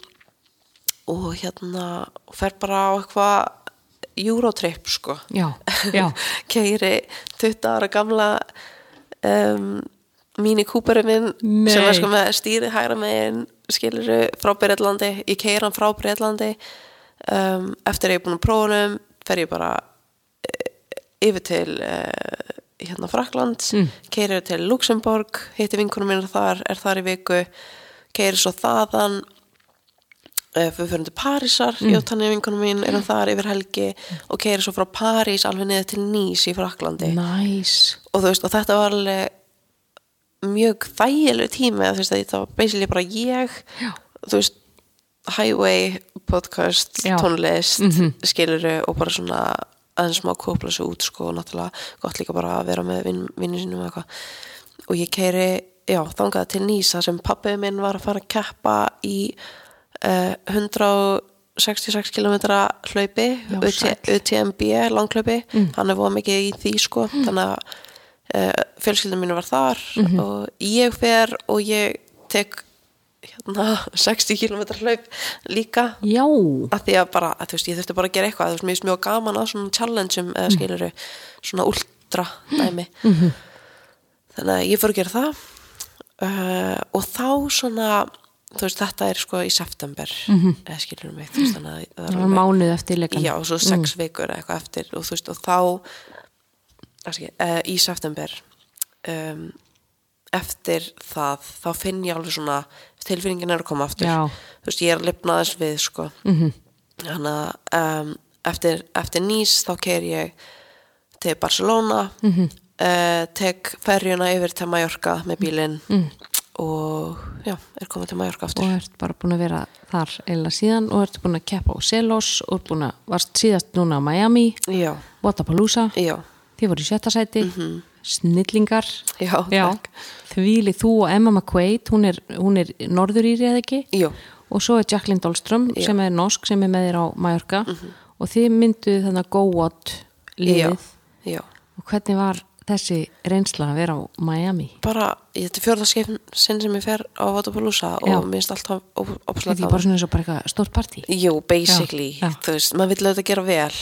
og hérna fer bara á eitthvað Eurotrip sko. Já, já, keiri 20 ára gamla um, mínu kúperi minn sem er sko með stýri hægra megin skiluru frá Breitlandi ég keiri hann frá Breitlandi um, eftir að ég er búin að prófunum fer ég bara eh, yfir til uh, hérna Fraklands mm. keiri til Luxemburg hitti vinkunum mín þar, er þar í viku keiri svo þaðan við fyrir til Parísar mm. ég og tannig vinkunum mín erum þar yfir helgi og keiri svo frá París alveg niður til Nýs í Fraklandi næs og veist og þetta var alveg mjög þægilegu tími veist að það var basically bara ég Já. þú veist highway podcast, Já. tónlist Mhm. skiluru og bara svona aðeins má kópla sig út sko og náttúrulega gott líka bara að vera með vin, vinnu sínum og eitthvað og ég keiri, já, þangað til Nýsa sem pappi minn var að fara að keppa í 166 km hlaupi. UTMB langhlaupi, hann er voða mikið í því sko, þannig að uh, fjölskyldin mínu var þar og ég fer og ég tek hérna 60 km hlaup líka. Já, að því að bara, að, veist, ég þurfti bara að gera eitthvað. Mér finnst mjög gaman að svona challengeum eða skiluru, svona ultra dæmi. Þannig að ég fór að gera það. Uh, og þá svona þú veist, þetta er sko í september eða skilur mig, þú veist, þannig að það er mánuð eftir leikana já, og svo sex vikur eða eitthvað eftir og þú veist, og þá ekki, uh, í september um, eftir það þá finn ég alveg svona tilfinningin er að koma aftur. Já. þú veist, ég er að lifna þess við sko. Mhm. þannig að um, eftir, eftir Nýs þá keir ég til Barcelona uh, tek ferjuna yfir til Mallorca með bílinn. Mm. Og já, er komið til Mallorca aftur. Og ert bara búin að vera þar eila síðan og ert búin að keppa á Selos og búin að, varst síðast núna á Miami já, Wotapalooza, já, þið voru í sjötta sæti. Snillingar. Já, Já, takk. þvíli þú og Emma McQuaid hún er, hún er norðurýri eða ekki? Og svo er Jacqueline Dahlström sem er norsk sem er með þér á Mallorca. Og þið mynduð þannig að GoWat já, liðið. Já. Og hvernig var þessi reynsla að vera á Miami bara, þetta er fjörða skeipn sinn sem ég fer á Vatapalooza og mér finnst alltaf þetta er bara svona eins og bara eitthvað stórt partí Jú, basically, Já, já. þú veist, maður vill auðvitað gera vel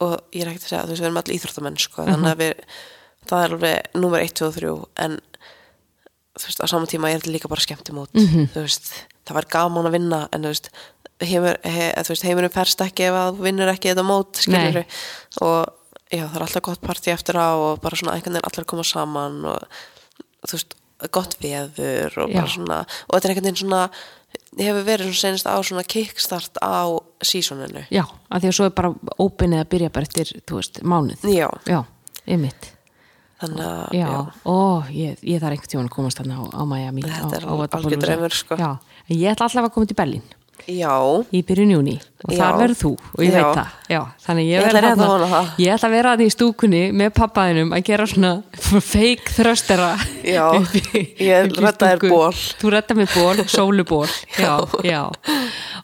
og ég er ekkert að segja, þú veist, við erum allir íþróttamenn sko, Mhm. þannig að við, það er alveg númer 1, 2 og 3, en þú veist, á saman tíma er þetta líka bara skemmtimót, Mhm. þú veist það var gaman að vinna, en þú veist heimur, he, þú veist, heimurum ferst ekki ef að vinnur ekki þetta mót, skilur og já, það er alltaf gott partí eftir á og bara svona einhvern veginn allir koma saman og þú veist, gott veður og bara Já. svona, og þetta er einhvern veginn svona hefur verið svona senast á svona kickstart á sísoninu Já, af því að svo er bara ópinnið að byrja bara eftir, þú veist, mánuð. Já, Já, ymmit þannig að Já, já, ó, ég, ég þarf einhvern tímann að komast þarna á, á Miami Þetta á, er alveg draumur, sko. Já, ég ætla allavega að koma til Berlín já, í byrjun júni og þar Já. verður þú og ég Já. veit það Já, þannig ég, Ég ætla að vona það. ég ætla að vera að því í stúkunni með pappaðinum að gera svona fake þröstera ég stúku. ból. Þú redda mér ból, sóluból Já, já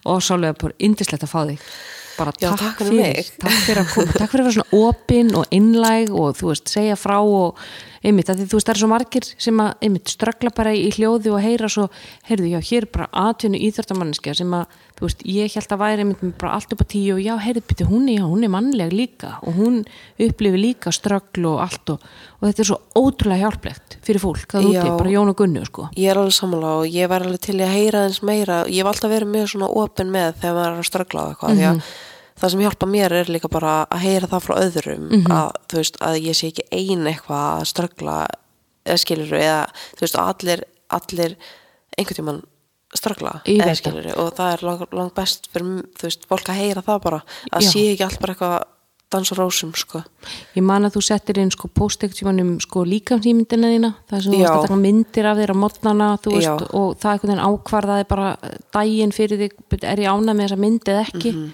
og sólu bara indislegt að fá þig bara takk, takk fyrir mig. takk fyrir að koma takk fyrir að vera svona opin og innlæg og þú veist, segja frá og einmitt, því þú veist, það er svo margir sem að einmitt, ströggla bara í hljóði og heyra svo heyrðu, já, hér er bara atvinnu íþjóttamanneskja sem að, þú veist, ég held að væri einmitt bara allt upp á tíu og já, heyrðu, byrju, hún er, já, hún er mannleg líka og hún upplifir líka ströggl og allt og, og þetta er svo ótrúlega hjálplegt fyrir fólk, það úti, Já. bara Jón og Gunnu, sko. Ég er alveg sammála og ég var alveg til að heyra eins meira. Ég hef alltaf verið mjög svona er það sem hjálpa mér er líka bara að heyra það frá öðrum Mhm. að, þú veist, að ég sé ekki ein eitthvað að ströggla eða skilur eða þú veist, allir, allir einhvern tímann ströggla eða skilur og það er lang, lang best fyrir þú veist, fólk að heyra það bara að Já. sé ekki allt bara eitthvað dans og rósum sko. Ég man að þú settir inn sko póstektímanum sko líkamsýmyndina þína það sem þú varst að taka myndir af þér á mótnana veist, og það einhvern veginn ákvarðaði bara daginn fyrir þig, er ég ánað með þessa mynd eða ekki Mhm.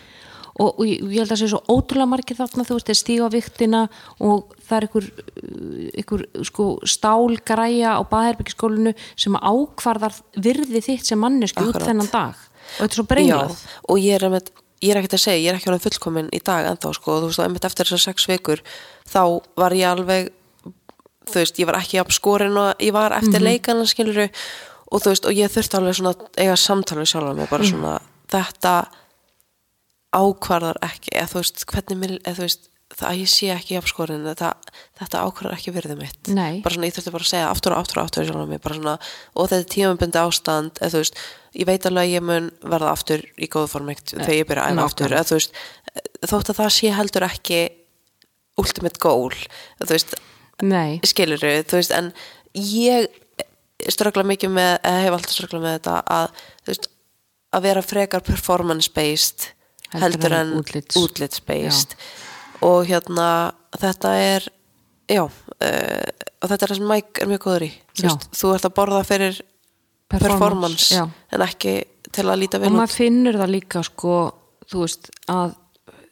Og, og ég, held að það sé svo ótrúlega margir þarna þú veist, þeir stíga á viktina og það er einhver, uh, einhver sko stálgræja á baðherbyggiskólinu sem ákvarðar virði þitt sem manneski út þennan dag. Og þetta er svo Já, brengilað og ég er, einmitt, ég er ekkert að segja, ég er ekki orðin fullkomin í dag ennþá sko, og þú veist, einmitt eftir þessar sex vikur þá var ég alveg þú veist, ég var ekki af skorin og ég var eftir leikana skiluru og þú veist, og ég þurfti alveg svona að eiga samtal við sjálfa mig, bara svona þetta ákvarðar ekki, eða þú veist, hvernig mér, eða þú veist það að ég sé ekki af skorin þetta, ákvarðar ekki virðið mitt. Nei. bara svona, ég þurfti bara að segja aftur og aftur og aftur mig, bara svona, og þetta er tímabundi ástand, eða þú veist, ég veit alveg að ég mun verða aftur í góðu formíkt þegar ég byrja að æfa aftur, eða þú veist þótt að það sé heldur ekki ultimate goal, eða þú veist Nei, skilur þú veist, en ég ströggla mikið með, eða hef alltaf ströggla með þetta að, þú veist, að vera frekar performance based Heldur en en útlits. útlits based og hérna þetta er já, uh, og þetta er það sem Mike er mjög góður í. Veist, þú ert að borða fyrir performance, já. en ekki til að líta og vel út maður finnur það líka sko, þú veist, að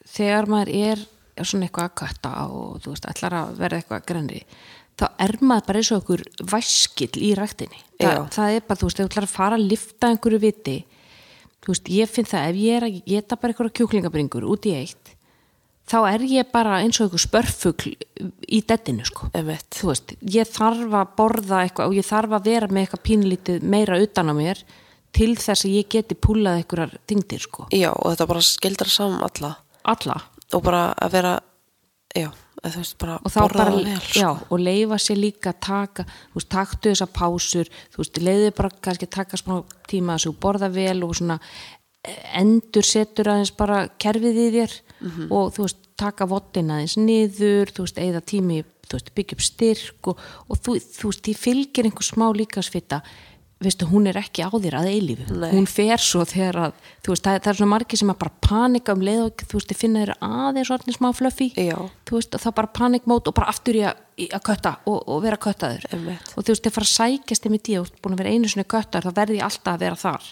þegar maður er, svona eitthvað að kötta og þú veist, ætlar að verða eitthvað grenri, þá er maður bara eins og okkur væskill í ræktinni. Þa, það er bara, þú veist, þú ætlar að fara að lifta einhverju viti þú veist, ég finn það ef ég er að geta bara einhverja kjúklingabringur út í eitt þá er ég bara eins og einhver spörfugl í dettinu sko. Veist, ég þarf að borða eitthvað og ég þarf að vera með eitthvað pínlítið meira utan á mér til þess að ég geti púlað einhverjar þingdir sko, já, og þetta bara skildar saman alla. Alla. Og bara að vera já, veist, og þá bara, vel sko. já, og leifa sér líka að taka, þú veist, taktu þessar pásur þú veist, leiði bara kannski að taka smá tíma að þú borða vel og svona eh, endur setur aðeins bara kerfið í þér Mhm. og þú veist, taka vottin aðeins niður, þú veist, eigða tími þú veist, byggja upp styrk og, og þú, þú veist, því fylgir einhver smá líkasvita veistu, hún er ekki á þér að eilífu, Nei. hún fer svo þegar að, þú veist, það, það er svona margir sem að bara panika um leið og þú veist, þið finna þeir aðeins orðin smá flöffi Já. þú veist, og það bara panikmót og bara aftur í að, í að kötta og, og vera köttaður Einmitt. og þú veist, þið fara að sækjast þeim í tíu og búin að vera einu sinni köttar, þá verði alltaf að vera þar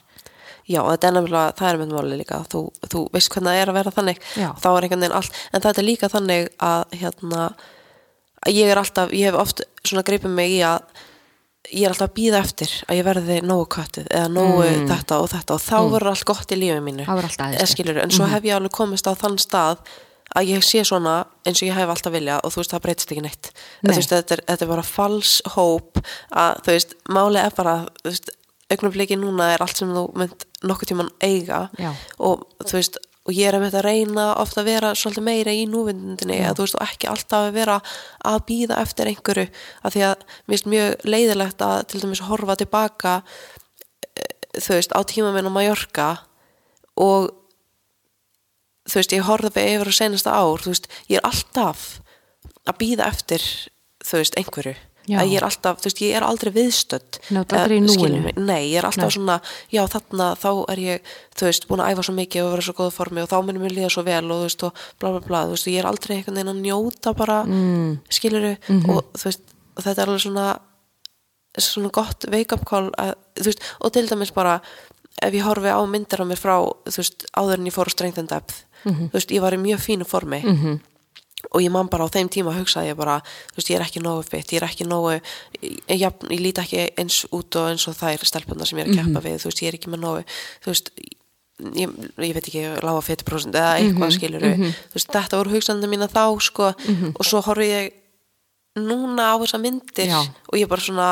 Já, og þetta er nefnilega, það er með máli líka þú, þú veist hvernig það er að vera þannig þá er einhvern veginn allt, en þetta er líka þannig að hérna að ég er alltaf, ég hef oft svona greipið mig í að ég er alltaf að býða eftir að ég verði nógu köttið eða nógu þetta og þetta og þá verður allt gott í lífið mínu Mm. Skilurðu, en svo hef ég alveg komist á þann stað að ég sé svona eins og ég hef alltaf viljað og þú veist það breytist ekki neitt Nei. veist, þetta, er, þetta er bara fals hóp að þú veist, máli er bara augnabliki núna er allt sem þú mynd nokkuð tíman eiga Já. og þú veist, og ég er að að reyna ofta að vera svolítið meira í núvindinni að þú veist, og ekki alltaf að vera að býða eftir einhverju, af því að mér finnst mjög leiðilegt að til dæmis horfa tilbaka eh, þú veist, á tíma minn á Mallorca og þú veist, ég horfði yfir á senasta ár, þú veist, ég er alltaf að býða eftir þú veist, einhverju Já. að ég er alltaf, þú veist, ég er aldrei viðstödd þú ert aldrei í núinu. mig? Nei, ég er alltaf Nei. svona, já þarna þá er ég, þú veist, búin að æfa svo mikið og vera svo góða formi og þá minnum mér líða svo vel og þú veist, og bla bla bla, þú veist, ég er aldrei einhvern veginn að njóta bara, mm. skiluru Mhm. og þú veist, og þetta er alveg svona svona gott wake-up call að, þú veist, og til dæmis bara ef ég horfi á myndir á mér frá þú veist, áður en ég fór á strength and depth Mhm. þú veist, ég var í mjög fínu formi -hmm. Og ég man bara á þeim tíma hugsaði ég bara, þú veist, ég er ekki nógu fitt ég er ekki nógu, ég, ég, ég líti ekki eins út og eins og þær stelpunar sem ég er að keppa við, þú veist, ég er ekki með nógu þú veist, ég, ég veit ekki lága fitiprósent eða eitthvað skilur þú veist, þetta voru hugsandi mína þá sko, og svo horfi ég núna á þessa myndir Já. og ég bara svona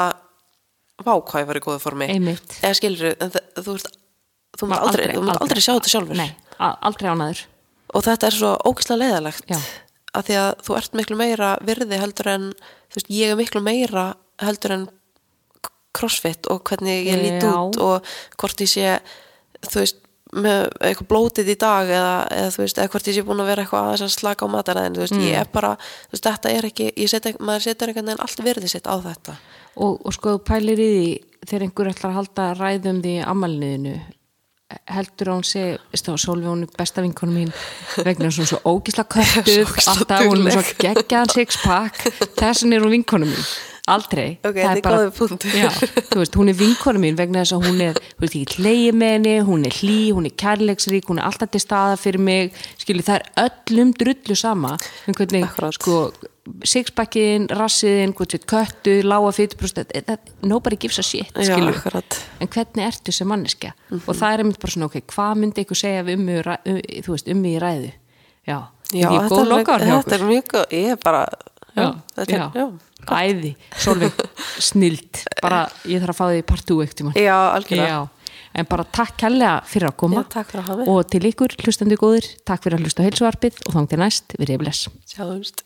vá hvað ég var í góða formi. Eða skilur það, þú veist þú mátt Aldrei, aldrei, aldrei. aldrei sjá þetta sjálfur. Nei, aldrei ánaður og þetta er svo ógislega leiðalegt Já. Að því að þú ert miklu meira virði heldur en þú veist, ég er miklu meira heldur en crossfit og hvernig ég lít út og hvort ég sé þú veist, með eitthvað blótið í dag eða, eða þú veist, eða hvort ég sé búin að vera eitthvað aðeins að slaka á mataræðin, þú veist, ég er bara þú veist, þetta er ekki, ég set maður setur einhvern veginn allt verðið sitt á þetta. Og, og sko pælir í því þegar einhver ætlar að halda ræðum því amalniðinu heldur að hún sé, Sólvi hún er besta vinkonum mín vegna hún er svo ógísla köttuð, alltaf hún er svo geggjaðan sixpack. Þessin er hún vinkonum mín. Aldrei. Ok, Það þetta er punktur. já, veist, hún er vinkonum mín vegna þess að hún er, þú veist, ekki hleyið með henni hún er hlý, hún er kærleiksrík hún er alltaf til staða fyrir mig. Skilur, það er öllum drullu sama um hvernig, sko sixpackin, rassiðin, köttu lága fytbrúst, nobody gives a shit Já, en hvernig ertu sem manneskja? Mhm. og það er einmitt bara svona, ok, hvað myndi ykkur segja um, mig í um, þú veist, um mig í ræðu? Já, Já, góð er, lokaður hjá þetta er mjög góð, ég er bara já, þetta er, já. æði, Solveig, snild. Bara, ég þarf að fá því partú eitt tíma já, algjörlega. Já, en bara takk kærlega fyrir að koma. Já, takk fyrir að og til ykkur, hlustandi góður takk fyrir að hlusta á heilsuvarpið og þang til næst, við reyfles Sjáumst